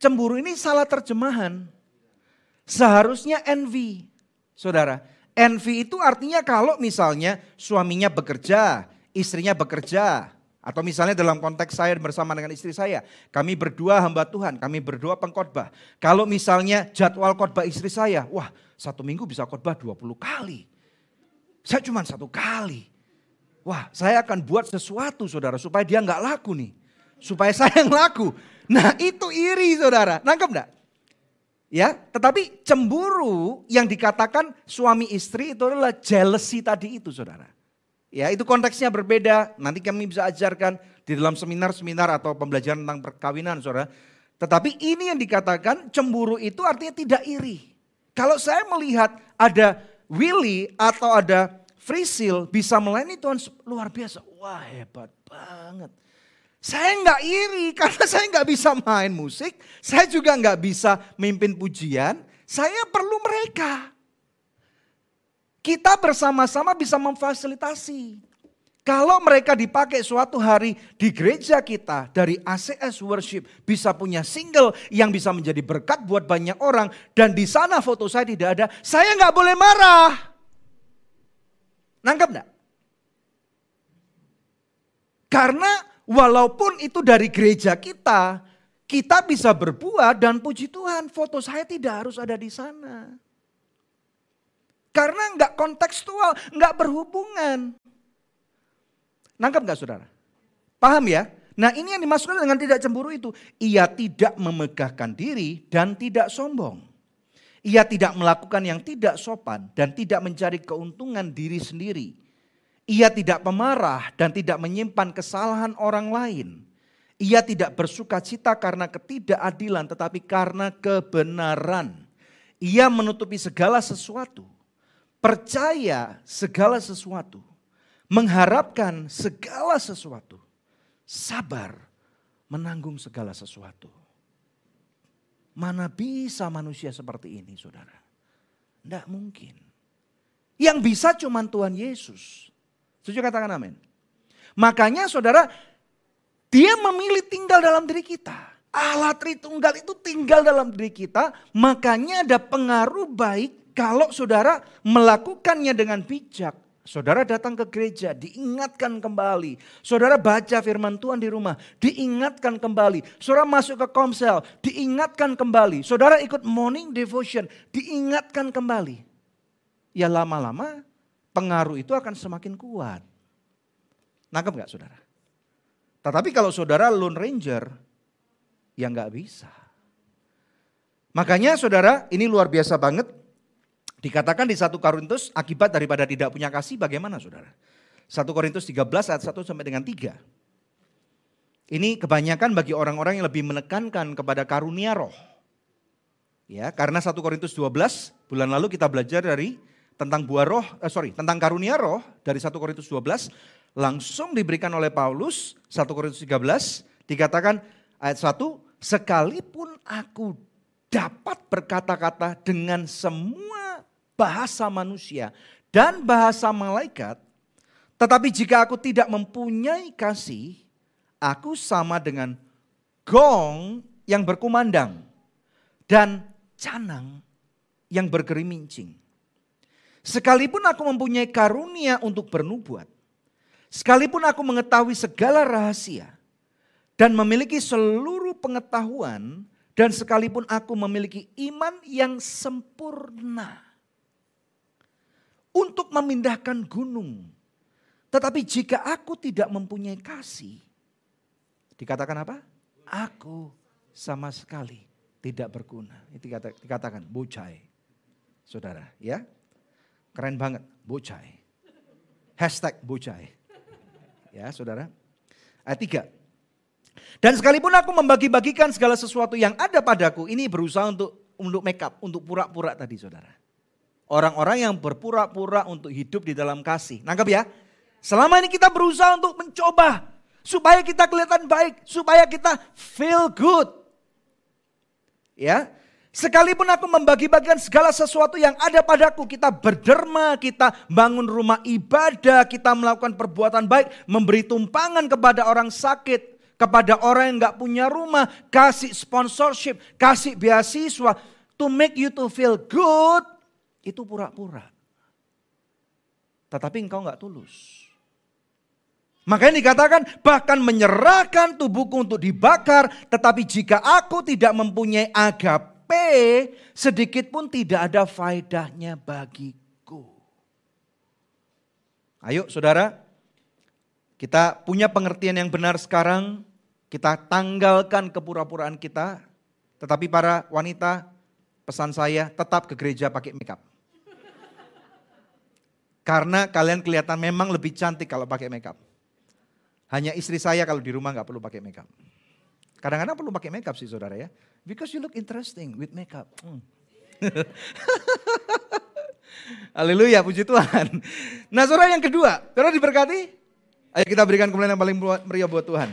Cemburu ini salah terjemahan. Seharusnya envy. Saudara, envy itu artinya kalau misalnya suaminya bekerja, istrinya bekerja, atau misalnya dalam konteks saya bersama dengan istri saya, kami berdua hamba Tuhan, kami berdua pengkhotbah. Kalau misalnya jadwal khotbah istri saya, wah satu minggu bisa khotbah 20 kali. Saya cuma satu kali. Wah saya akan buat sesuatu saudara supaya dia nggak laku nih. Supaya saya yang laku. Nah itu iri saudara, nangkep enggak? Ya, tetapi cemburu yang dikatakan suami istri itu adalah jealousy tadi itu saudara. Ya, itu konteksnya berbeda. Nanti kami bisa ajarkan di dalam seminar-seminar atau pembelajaran tentang perkawinan, Saudara. Tetapi ini yang dikatakan cemburu itu artinya tidak iri. Kalau saya melihat ada Willy atau ada Frisil bisa melayani Tuhan luar biasa. Wah hebat banget. Saya nggak iri karena saya nggak bisa main musik. Saya juga nggak bisa mimpin pujian. Saya perlu mereka. Kita bersama-sama bisa memfasilitasi. Kalau mereka dipakai suatu hari di gereja kita dari ACS Worship bisa punya single yang bisa menjadi berkat buat banyak orang dan di sana foto saya tidak ada, saya nggak boleh marah. Nangkep nggak? Karena walaupun itu dari gereja kita, kita bisa berbuat dan puji Tuhan foto saya tidak harus ada di sana. Karena nggak kontekstual, nggak berhubungan. Nangkap nggak saudara? Paham ya? Nah ini yang dimaksudkan dengan tidak cemburu itu. Ia tidak memegahkan diri dan tidak sombong. Ia tidak melakukan yang tidak sopan dan tidak mencari keuntungan diri sendiri. Ia tidak pemarah dan tidak menyimpan kesalahan orang lain. Ia tidak bersuka cita karena ketidakadilan tetapi karena kebenaran. Ia menutupi segala sesuatu percaya segala sesuatu, mengharapkan segala sesuatu, sabar menanggung segala sesuatu. Mana bisa manusia seperti ini saudara? Tidak mungkin. Yang bisa cuma Tuhan Yesus. Setuju katakan amin. Makanya saudara, dia memilih tinggal dalam diri kita. Allah Tritunggal itu tinggal dalam diri kita, makanya ada pengaruh baik kalau saudara melakukannya dengan bijak, saudara datang ke gereja, diingatkan kembali. Saudara baca firman Tuhan di rumah, diingatkan kembali. Saudara masuk ke komsel, diingatkan kembali. Saudara ikut morning devotion, diingatkan kembali. Ya lama-lama pengaruh itu akan semakin kuat. Nangkep gak saudara? Tetapi kalau saudara lone ranger, ya nggak bisa. Makanya saudara ini luar biasa banget Dikatakan di 1 Korintus akibat daripada tidak punya kasih bagaimana saudara? 1 Korintus 13 ayat 1 sampai dengan 3. Ini kebanyakan bagi orang-orang yang lebih menekankan kepada karunia roh. Ya, karena 1 Korintus 12 bulan lalu kita belajar dari tentang buah roh, eh, sorry, tentang karunia roh dari 1 Korintus 12 langsung diberikan oleh Paulus 1 Korintus 13 dikatakan ayat 1 sekalipun aku dapat berkata-kata dengan semua bahasa manusia dan bahasa malaikat, tetapi jika aku tidak mempunyai kasih, aku sama dengan gong yang berkumandang dan canang yang bergerincing. Sekalipun aku mempunyai karunia untuk bernubuat, sekalipun aku mengetahui segala rahasia dan memiliki seluruh pengetahuan, dan sekalipun aku memiliki iman yang sempurna, untuk memindahkan gunung. Tetapi jika aku tidak mempunyai kasih, dikatakan apa? Aku sama sekali tidak berguna. Itu dikatakan bocai. Saudara, ya. Keren banget, bocai. Hashtag bocai. Ya, saudara. Ayat 3. Dan sekalipun aku membagi-bagikan segala sesuatu yang ada padaku, ini berusaha untuk untuk make up, untuk pura-pura tadi saudara. Orang-orang yang berpura-pura untuk hidup di dalam kasih. Nangkap ya? Selama ini kita berusaha untuk mencoba. Supaya kita kelihatan baik. Supaya kita feel good. Ya. Sekalipun aku membagi-bagikan segala sesuatu yang ada padaku, kita berderma, kita bangun rumah ibadah, kita melakukan perbuatan baik, memberi tumpangan kepada orang sakit, kepada orang yang nggak punya rumah, kasih sponsorship, kasih beasiswa, to make you to feel good, itu pura-pura. Tetapi engkau nggak tulus. Makanya dikatakan bahkan menyerahkan tubuhku untuk dibakar, tetapi jika aku tidak mempunyai agap sedikit pun tidak ada faedahnya bagiku. Ayo saudara, kita punya pengertian yang benar sekarang, kita tanggalkan kepura-puraan kita, tetapi para wanita, pesan saya tetap ke gereja pakai makeup. Karena kalian kelihatan memang lebih cantik kalau pakai makeup. Hanya istri saya kalau di rumah nggak perlu pakai makeup. Kadang-kadang perlu pakai makeup sih saudara ya. Because you look interesting with makeup. Hmm. Haleluya, puji Tuhan. Nah saudara yang kedua, saudara diberkati? Ayo kita berikan kemuliaan yang paling meriah buat Tuhan.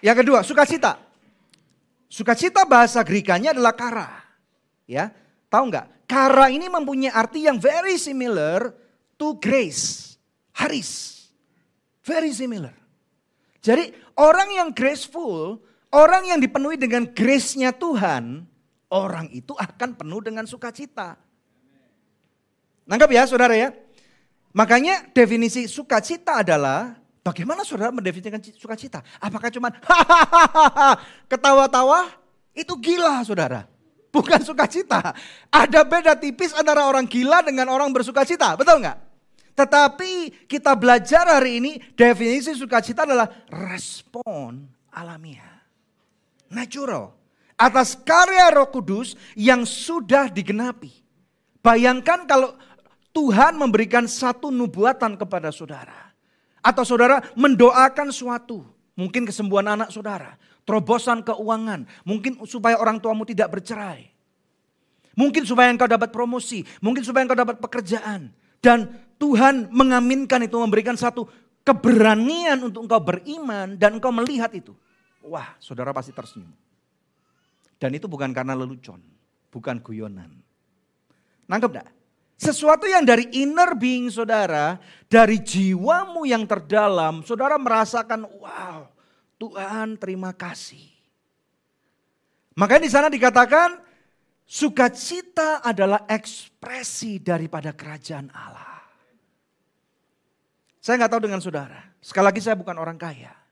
Yang kedua, sukacita. Sukacita bahasa Grikanya adalah kara. Ya, tahu nggak? Kara ini mempunyai arti yang very similar to grace, haris. Very similar. Jadi orang yang graceful Orang yang dipenuhi dengan grace-nya Tuhan, orang itu akan penuh dengan sukacita. Nangkap ya saudara ya? Makanya definisi sukacita adalah bagaimana saudara mendefinisikan sukacita? Apakah cuma hahaha ketawa-tawa? Itu gila saudara. Bukan sukacita. Ada beda tipis antara orang gila dengan orang bersukacita. Betul nggak? Tetapi kita belajar hari ini definisi sukacita adalah respon alamiah natural. Atas karya roh kudus yang sudah digenapi. Bayangkan kalau Tuhan memberikan satu nubuatan kepada saudara. Atau saudara mendoakan suatu. Mungkin kesembuhan anak saudara. Terobosan keuangan. Mungkin supaya orang tuamu tidak bercerai. Mungkin supaya engkau dapat promosi. Mungkin supaya engkau dapat pekerjaan. Dan Tuhan mengaminkan itu, memberikan satu keberanian untuk engkau beriman dan engkau melihat itu. Wah, saudara pasti tersenyum. Dan itu bukan karena lelucon, bukan guyonan. Nangkep gak? Sesuatu yang dari inner being saudara, dari jiwamu yang terdalam, saudara merasakan, wow, Tuhan terima kasih. Makanya di sana dikatakan, sukacita adalah ekspresi daripada kerajaan Allah. Saya nggak tahu dengan saudara. Sekali lagi saya bukan orang kaya.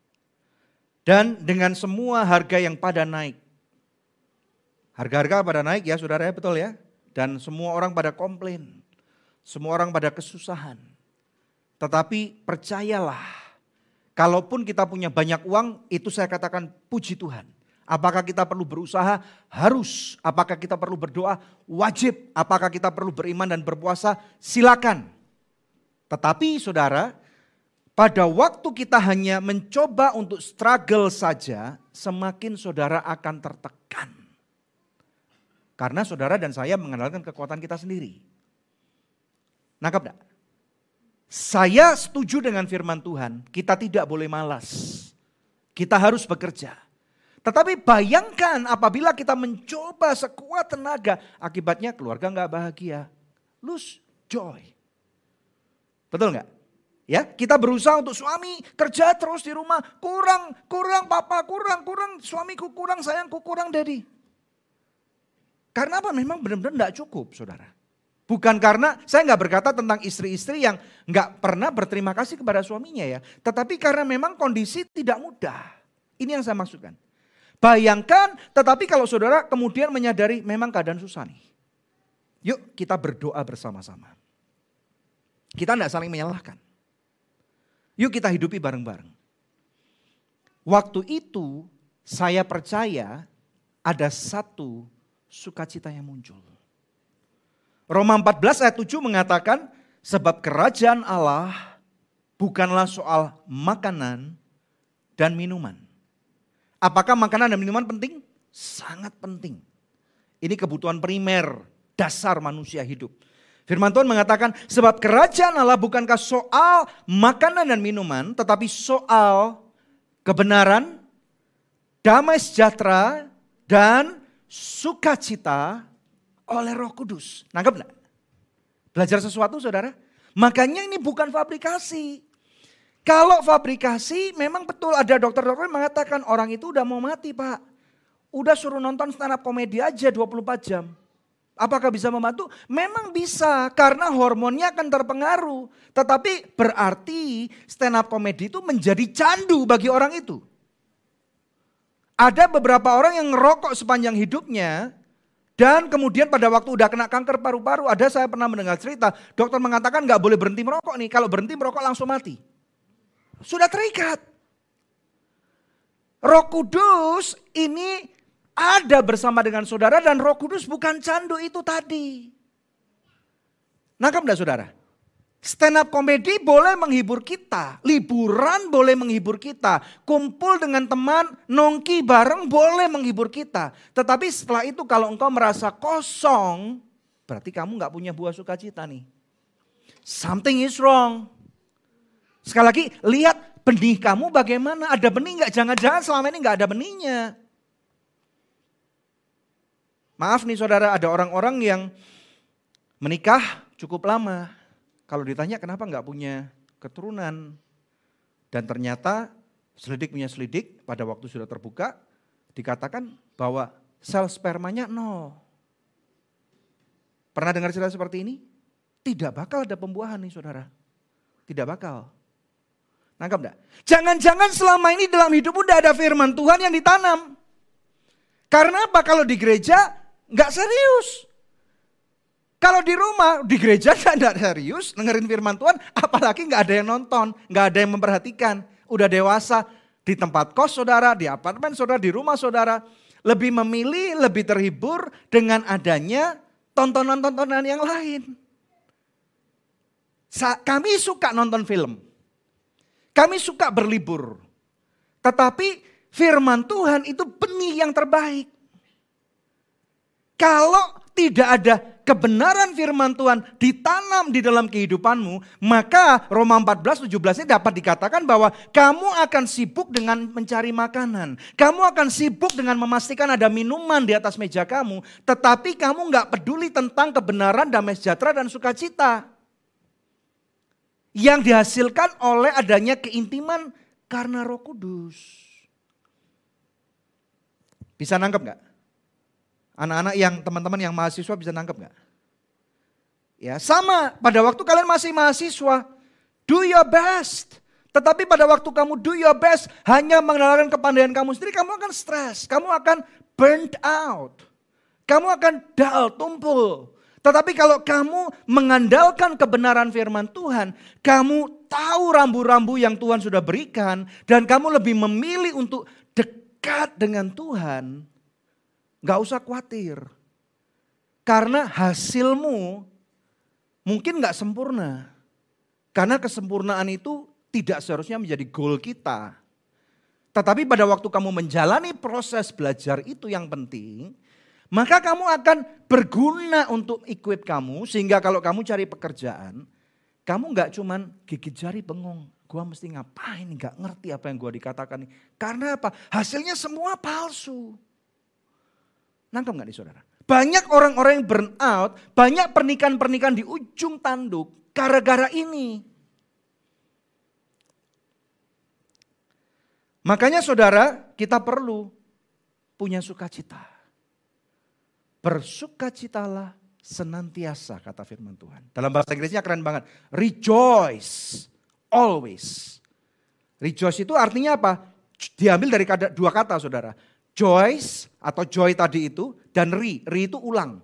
Dan dengan semua harga yang pada naik. Harga-harga pada naik ya saudara ya betul ya. Dan semua orang pada komplain. Semua orang pada kesusahan. Tetapi percayalah. Kalaupun kita punya banyak uang itu saya katakan puji Tuhan. Apakah kita perlu berusaha? Harus. Apakah kita perlu berdoa? Wajib. Apakah kita perlu beriman dan berpuasa? Silakan. Tetapi saudara, pada waktu kita hanya mencoba untuk struggle saja, semakin saudara akan tertekan. Karena saudara dan saya mengandalkan kekuatan kita sendiri. Nangkap enggak? Saya setuju dengan firman Tuhan, kita tidak boleh malas. Kita harus bekerja. Tetapi bayangkan apabila kita mencoba sekuat tenaga, akibatnya keluarga nggak bahagia. Lose joy. Betul nggak? Ya, kita berusaha untuk suami kerja terus di rumah, kurang, kurang papa, kurang, kurang suamiku, kurang sayangku, kurang daddy. Karena apa? Memang benar-benar tidak cukup, saudara. Bukan karena saya nggak berkata tentang istri-istri yang nggak pernah berterima kasih kepada suaminya ya, tetapi karena memang kondisi tidak mudah. Ini yang saya maksudkan. Bayangkan, tetapi kalau saudara kemudian menyadari memang keadaan susah nih. Yuk kita berdoa bersama-sama. Kita tidak saling menyalahkan. Yuk kita hidupi bareng-bareng. Waktu itu saya percaya ada satu sukacita yang muncul. Roma 14 ayat 7 mengatakan sebab kerajaan Allah bukanlah soal makanan dan minuman. Apakah makanan dan minuman penting? Sangat penting. Ini kebutuhan primer dasar manusia hidup. Firman Tuhan mengatakan, sebab kerajaan Allah bukankah soal makanan dan minuman, tetapi soal kebenaran, damai sejahtera, dan sukacita oleh Roh Kudus. Nangkep enggak? Belajar sesuatu saudara? Makanya ini bukan fabrikasi. Kalau fabrikasi memang betul ada dokter-dokter mengatakan orang itu udah mau mati pak. Udah suruh nonton stand up komedi aja 24 jam. Apakah bisa membantu? Memang bisa karena hormonnya akan terpengaruh. Tetapi berarti stand up komedi itu menjadi candu bagi orang itu. Ada beberapa orang yang ngerokok sepanjang hidupnya dan kemudian pada waktu udah kena kanker paru-paru, ada saya pernah mendengar cerita, dokter mengatakan nggak boleh berhenti merokok nih, kalau berhenti merokok langsung mati. Sudah terikat. Roh Kudus ini ada bersama dengan saudara dan Roh Kudus bukan candu itu tadi. Nangkap enggak saudara? Stand up komedi boleh menghibur kita, liburan boleh menghibur kita, kumpul dengan teman, nongki bareng boleh menghibur kita. Tetapi setelah itu kalau engkau merasa kosong, berarti kamu nggak punya buah sukacita nih. Something is wrong. Sekali lagi, lihat benih kamu bagaimana. Ada benih nggak? Jangan-jangan selama ini nggak ada benihnya. Maaf nih saudara, ada orang-orang yang menikah cukup lama kalau ditanya kenapa nggak punya keturunan. Dan ternyata selidik punya selidik pada waktu sudah terbuka dikatakan bahwa sel spermanya nol. Pernah dengar cerita seperti ini? Tidak bakal ada pembuahan nih saudara. Tidak bakal. Nangkap enggak? Jangan-jangan selama ini dalam hidup udah ada firman Tuhan yang ditanam. Karena apa? Kalau di gereja nggak serius. Kalau di rumah, di gereja tidak serius, dengerin firman Tuhan, apalagi nggak ada yang nonton, nggak ada yang memperhatikan. Udah dewasa, di tempat kos saudara, di apartemen saudara, di rumah saudara. Lebih memilih, lebih terhibur dengan adanya tontonan-tontonan yang lain. Kami suka nonton film. Kami suka berlibur. Tetapi firman Tuhan itu benih yang terbaik. Kalau tidak ada kebenaran firman Tuhan ditanam di dalam kehidupanmu, maka Roma 14, 17 ini dapat dikatakan bahwa kamu akan sibuk dengan mencari makanan. Kamu akan sibuk dengan memastikan ada minuman di atas meja kamu, tetapi kamu nggak peduli tentang kebenaran, damai sejahtera, dan sukacita. Yang dihasilkan oleh adanya keintiman karena roh kudus. Bisa nangkep nggak? Anak-anak yang teman-teman yang mahasiswa bisa nangkep nggak? Ya sama pada waktu kalian masih mahasiswa, do your best. Tetapi pada waktu kamu do your best hanya mengandalkan kepandaian kamu sendiri, kamu akan stres, kamu akan burnt out. Kamu akan dull, tumpul. Tetapi kalau kamu mengandalkan kebenaran firman Tuhan, kamu tahu rambu-rambu yang Tuhan sudah berikan dan kamu lebih memilih untuk dekat dengan Tuhan, Gak usah khawatir. Karena hasilmu mungkin gak sempurna. Karena kesempurnaan itu tidak seharusnya menjadi goal kita. Tetapi pada waktu kamu menjalani proses belajar itu yang penting, maka kamu akan berguna untuk equip kamu sehingga kalau kamu cari pekerjaan, kamu nggak cuman gigit jari bengong. Gua mesti ngapain, nggak ngerti apa yang gua dikatakan. Karena apa? Hasilnya semua palsu. Nangkep nggak nih saudara? Banyak orang-orang yang burn out, banyak pernikahan-pernikahan di ujung tanduk gara-gara ini. Makanya saudara, kita perlu punya sukacita. Bersukacitalah senantiasa kata firman Tuhan. Dalam bahasa Inggrisnya keren banget. Rejoice always. Rejoice itu artinya apa? Diambil dari dua kata saudara. Joyce atau joy tadi itu dan ri, ri itu ulang.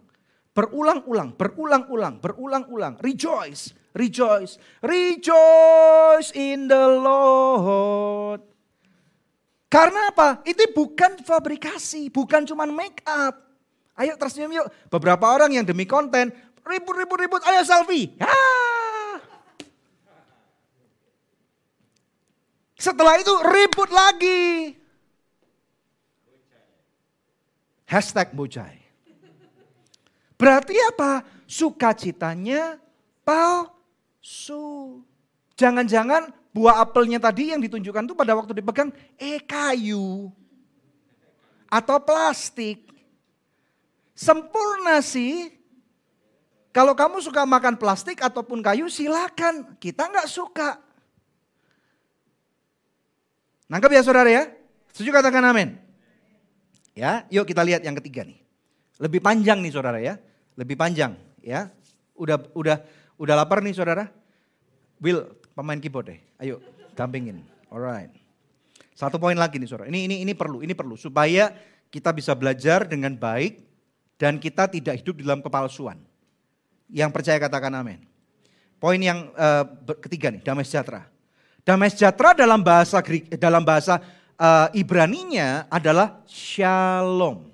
Berulang-ulang, berulang-ulang, berulang-ulang. Rejoice, rejoice, rejoice in the Lord. Karena apa? Itu bukan fabrikasi, bukan cuma make up. Ayo tersenyum yuk. Beberapa orang yang demi konten, ribut, ribut, ribut, ayo selfie. Ah. Setelah itu ribut lagi. Hashtag bujai. Berarti apa? Sukacitanya palsu. Jangan-jangan buah apelnya tadi yang ditunjukkan itu pada waktu dipegang, eh kayu. atau plastik. Sempurna sih. Kalau kamu suka makan plastik ataupun kayu silakan. Kita nggak suka. Nangkep ya saudara ya? Setuju katakan amin. Ya, yuk kita lihat yang ketiga nih. Lebih panjang nih saudara ya. Lebih panjang ya. Udah udah udah lapar nih saudara? Will pemain keyboard deh. Ayo dampingin. Alright. Satu poin lagi nih saudara. Ini ini ini perlu, ini perlu supaya kita bisa belajar dengan baik dan kita tidak hidup di dalam kepalsuan. Yang percaya katakan amin. Poin yang uh, ketiga nih, damai sejahtera. Damai sejahtera dalam bahasa dalam bahasa uh, Ibraninya adalah shalom.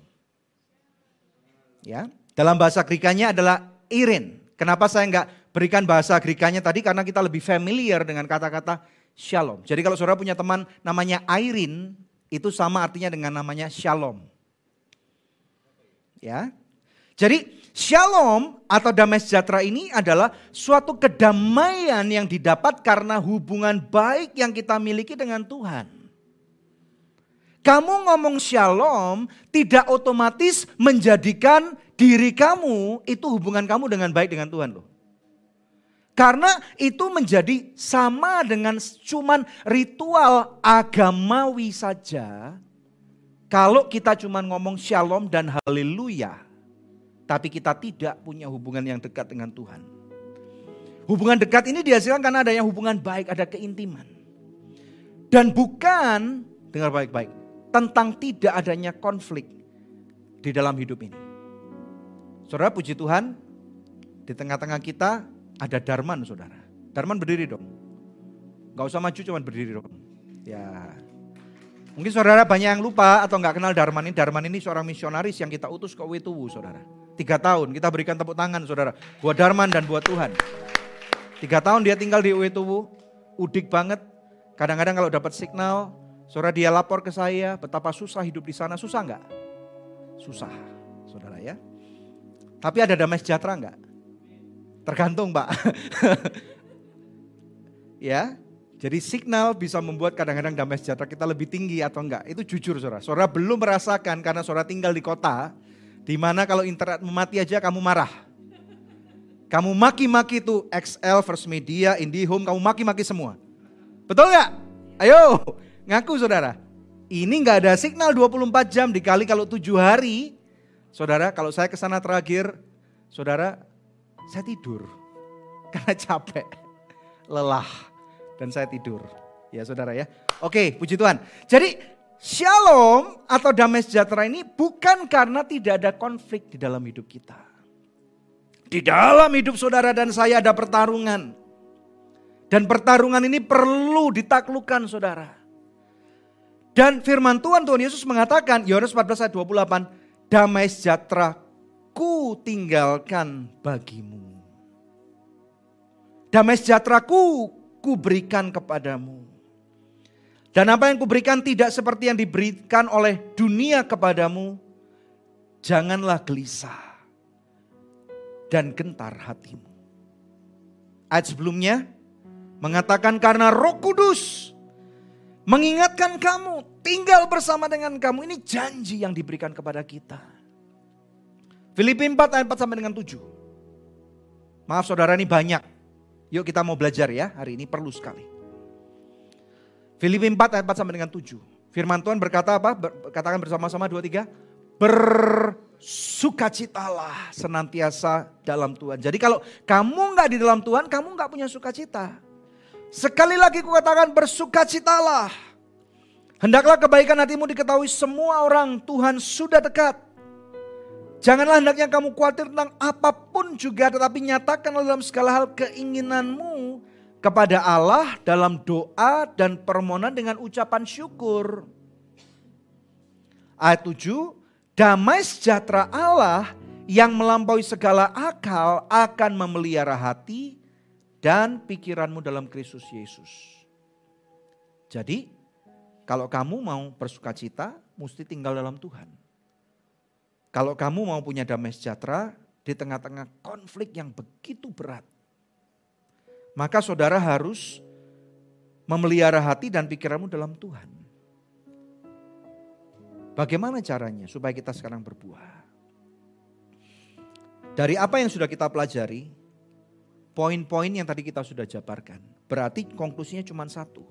Ya, dalam bahasa Grikanya adalah irin. Kenapa saya nggak berikan bahasa Grikanya tadi? Karena kita lebih familiar dengan kata-kata shalom. Jadi kalau saudara punya teman namanya Irin, itu sama artinya dengan namanya shalom. Ya, jadi shalom atau damai sejahtera ini adalah suatu kedamaian yang didapat karena hubungan baik yang kita miliki dengan Tuhan. Kamu ngomong shalom tidak otomatis menjadikan diri kamu itu hubungan kamu dengan baik dengan Tuhan loh. Karena itu menjadi sama dengan cuman ritual agamawi saja. Kalau kita cuman ngomong shalom dan haleluya tapi kita tidak punya hubungan yang dekat dengan Tuhan. Hubungan dekat ini dihasilkan karena adanya hubungan baik, ada keintiman. Dan bukan, dengar baik-baik, tentang tidak adanya konflik di dalam hidup ini. Saudara puji Tuhan, di tengah-tengah kita ada Darman saudara. Darman berdiri dong. Gak usah maju cuman berdiri dong. Ya, Mungkin saudara banyak yang lupa atau nggak kenal Darman ini. Darman ini seorang misionaris yang kita utus ke Wetuwu saudara. Tiga tahun kita berikan tepuk tangan saudara. Buat Darman dan buat Tuhan. Tiga tahun dia tinggal di Wetuwu. Udik banget. Kadang-kadang kalau dapat signal. Saudara dia lapor ke saya betapa susah hidup di sana. Susah nggak? Susah saudara ya. Tapi ada damai sejahtera nggak? Tergantung pak. ya, jadi signal bisa membuat kadang-kadang damai sejahtera kita lebih tinggi atau enggak. Itu jujur saudara. Saudara belum merasakan karena saudara tinggal di kota. Di mana kalau internet mati aja kamu marah. Kamu maki-maki itu XL, First Media, IndiHome, kamu maki-maki semua. Betul nggak? Ayo, ngaku saudara. Ini nggak ada signal 24 jam dikali kalau 7 hari. Saudara, kalau saya ke sana terakhir, saudara, saya tidur. Karena capek, lelah dan saya tidur. Ya saudara ya. Oke puji Tuhan. Jadi shalom atau damai sejahtera ini bukan karena tidak ada konflik di dalam hidup kita. Di dalam hidup saudara dan saya ada pertarungan. Dan pertarungan ini perlu ditaklukkan saudara. Dan firman Tuhan Tuhan Yesus mengatakan, Yohanes 14 ayat 28, damai sejahtera ku tinggalkan bagimu. Damai sejahtera ku kuberikan kepadamu. Dan apa yang kuberikan tidak seperti yang diberikan oleh dunia kepadamu. Janganlah gelisah dan gentar hatimu. Ayat sebelumnya mengatakan karena roh kudus mengingatkan kamu tinggal bersama dengan kamu. Ini janji yang diberikan kepada kita. Filipi 4 ayat 4 sampai dengan 7. Maaf saudara ini banyak. Yuk kita mau belajar ya, hari ini perlu sekali. Filipi 4 ayat 4 sampai dengan 7. Firman Tuhan berkata apa? Katakan bersama-sama dua tiga. Bersukacitalah senantiasa dalam Tuhan. Jadi kalau kamu nggak di dalam Tuhan, kamu nggak punya sukacita. Sekali lagi kukatakan bersukacitalah. Hendaklah kebaikan hatimu diketahui semua orang Tuhan sudah dekat. Janganlah hendaknya kamu khawatir tentang apa pun juga tetapi nyatakanlah dalam segala hal keinginanmu kepada Allah dalam doa dan permohonan dengan ucapan syukur. Ayat 7, damai sejahtera Allah yang melampaui segala akal akan memelihara hati dan pikiranmu dalam Kristus Yesus. Jadi, kalau kamu mau bersuka cita, mesti tinggal dalam Tuhan. Kalau kamu mau punya damai sejahtera di tengah-tengah konflik yang begitu berat, maka saudara harus memelihara hati dan pikiranmu dalam Tuhan. Bagaimana caranya supaya kita sekarang berbuah? Dari apa yang sudah kita pelajari, poin-poin yang tadi kita sudah jabarkan. Berarti konklusinya cuma satu.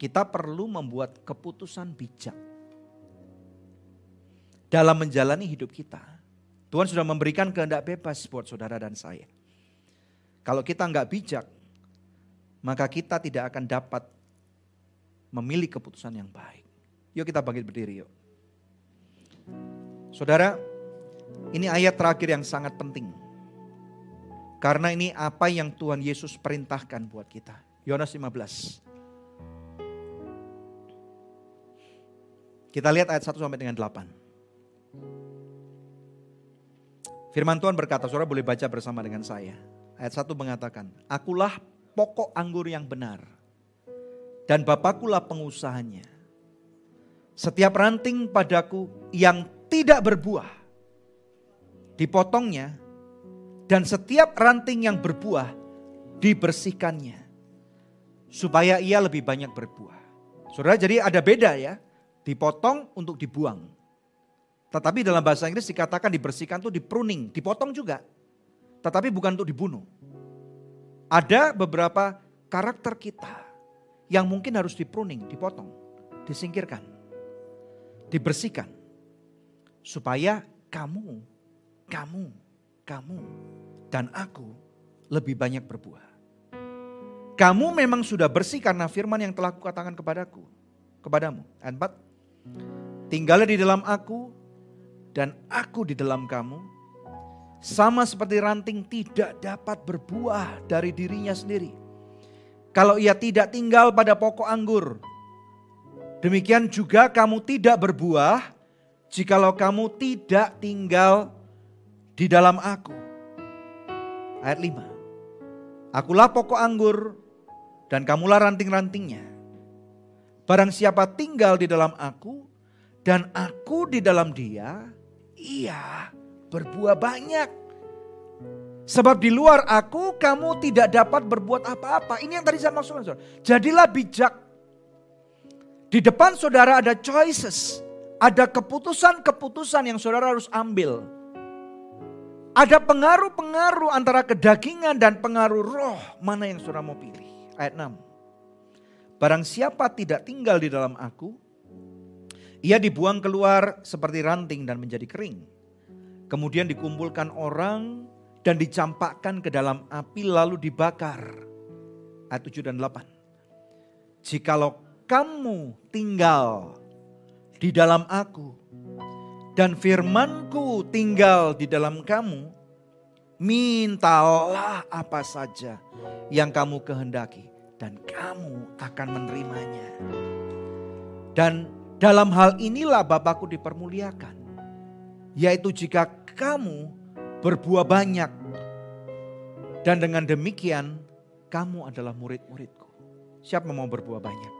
Kita perlu membuat keputusan bijak. Dalam menjalani hidup kita. Tuhan sudah memberikan kehendak bebas buat saudara dan saya. Kalau kita nggak bijak, maka kita tidak akan dapat memilih keputusan yang baik. Yuk kita bangkit berdiri yuk. Saudara, ini ayat terakhir yang sangat penting. Karena ini apa yang Tuhan Yesus perintahkan buat kita. Yohanes 15. Kita lihat ayat 1 sampai dengan 8. Firman Tuhan berkata, saudara boleh baca bersama dengan saya. Ayat 1 mengatakan, Akulah pokok anggur yang benar. Dan Bapakulah pengusahanya. Setiap ranting padaku yang tidak berbuah, dipotongnya, dan setiap ranting yang berbuah dibersihkannya. Supaya ia lebih banyak berbuah. Saudara jadi ada beda ya, dipotong untuk dibuang. Tetapi dalam bahasa Inggris dikatakan dibersihkan itu di pruning, dipotong juga. Tetapi bukan untuk dibunuh. Ada beberapa karakter kita yang mungkin harus di pruning, dipotong, disingkirkan, dibersihkan. Supaya kamu kamu, kamu, dan aku lebih banyak berbuah. Kamu memang sudah bersih karena firman yang telah kukatakan kepadaku, kepadamu. Ayat 4. Tinggallah di dalam aku dan aku di dalam kamu. Sama seperti ranting tidak dapat berbuah dari dirinya sendiri. Kalau ia tidak tinggal pada pokok anggur. Demikian juga kamu tidak berbuah jikalau kamu tidak tinggal di dalam aku. Ayat 5. Akulah pokok anggur dan kamulah ranting-rantingnya. Barang siapa tinggal di dalam aku dan aku di dalam dia, ia berbuah banyak. Sebab di luar aku kamu tidak dapat berbuat apa-apa. Ini yang tadi saya maksudkan. Saudara. Jadilah bijak. Di depan saudara ada choices. Ada keputusan-keputusan yang saudara harus ambil. Ada pengaruh-pengaruh antara kedagingan dan pengaruh roh. Mana yang saudara mau pilih? Ayat 6. Barang siapa tidak tinggal di dalam aku, ia dibuang keluar seperti ranting dan menjadi kering. Kemudian dikumpulkan orang dan dicampakkan ke dalam api lalu dibakar. Ayat 7 dan 8. Jikalau kamu tinggal di dalam aku dan firmanku tinggal di dalam kamu, mintalah apa saja yang kamu kehendaki dan kamu akan menerimanya. Dan dalam hal inilah Bapakku dipermuliakan, yaitu jika kamu berbuah banyak dan dengan demikian kamu adalah murid-muridku. Siapa mau berbuah banyak?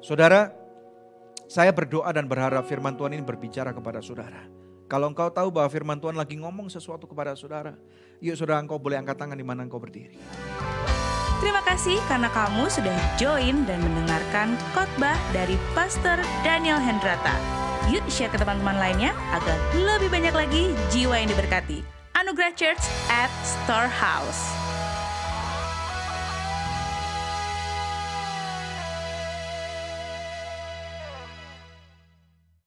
Saudara, saya berdoa dan berharap firman Tuhan ini berbicara kepada saudara. Kalau engkau tahu bahwa firman Tuhan lagi ngomong sesuatu kepada saudara, yuk saudara engkau boleh angkat tangan di mana engkau berdiri. Terima kasih karena kamu sudah join dan mendengarkan khotbah dari Pastor Daniel Hendrata. Yuk share ke teman-teman lainnya agar lebih banyak lagi jiwa yang diberkati. Anugerah Church at Storehouse.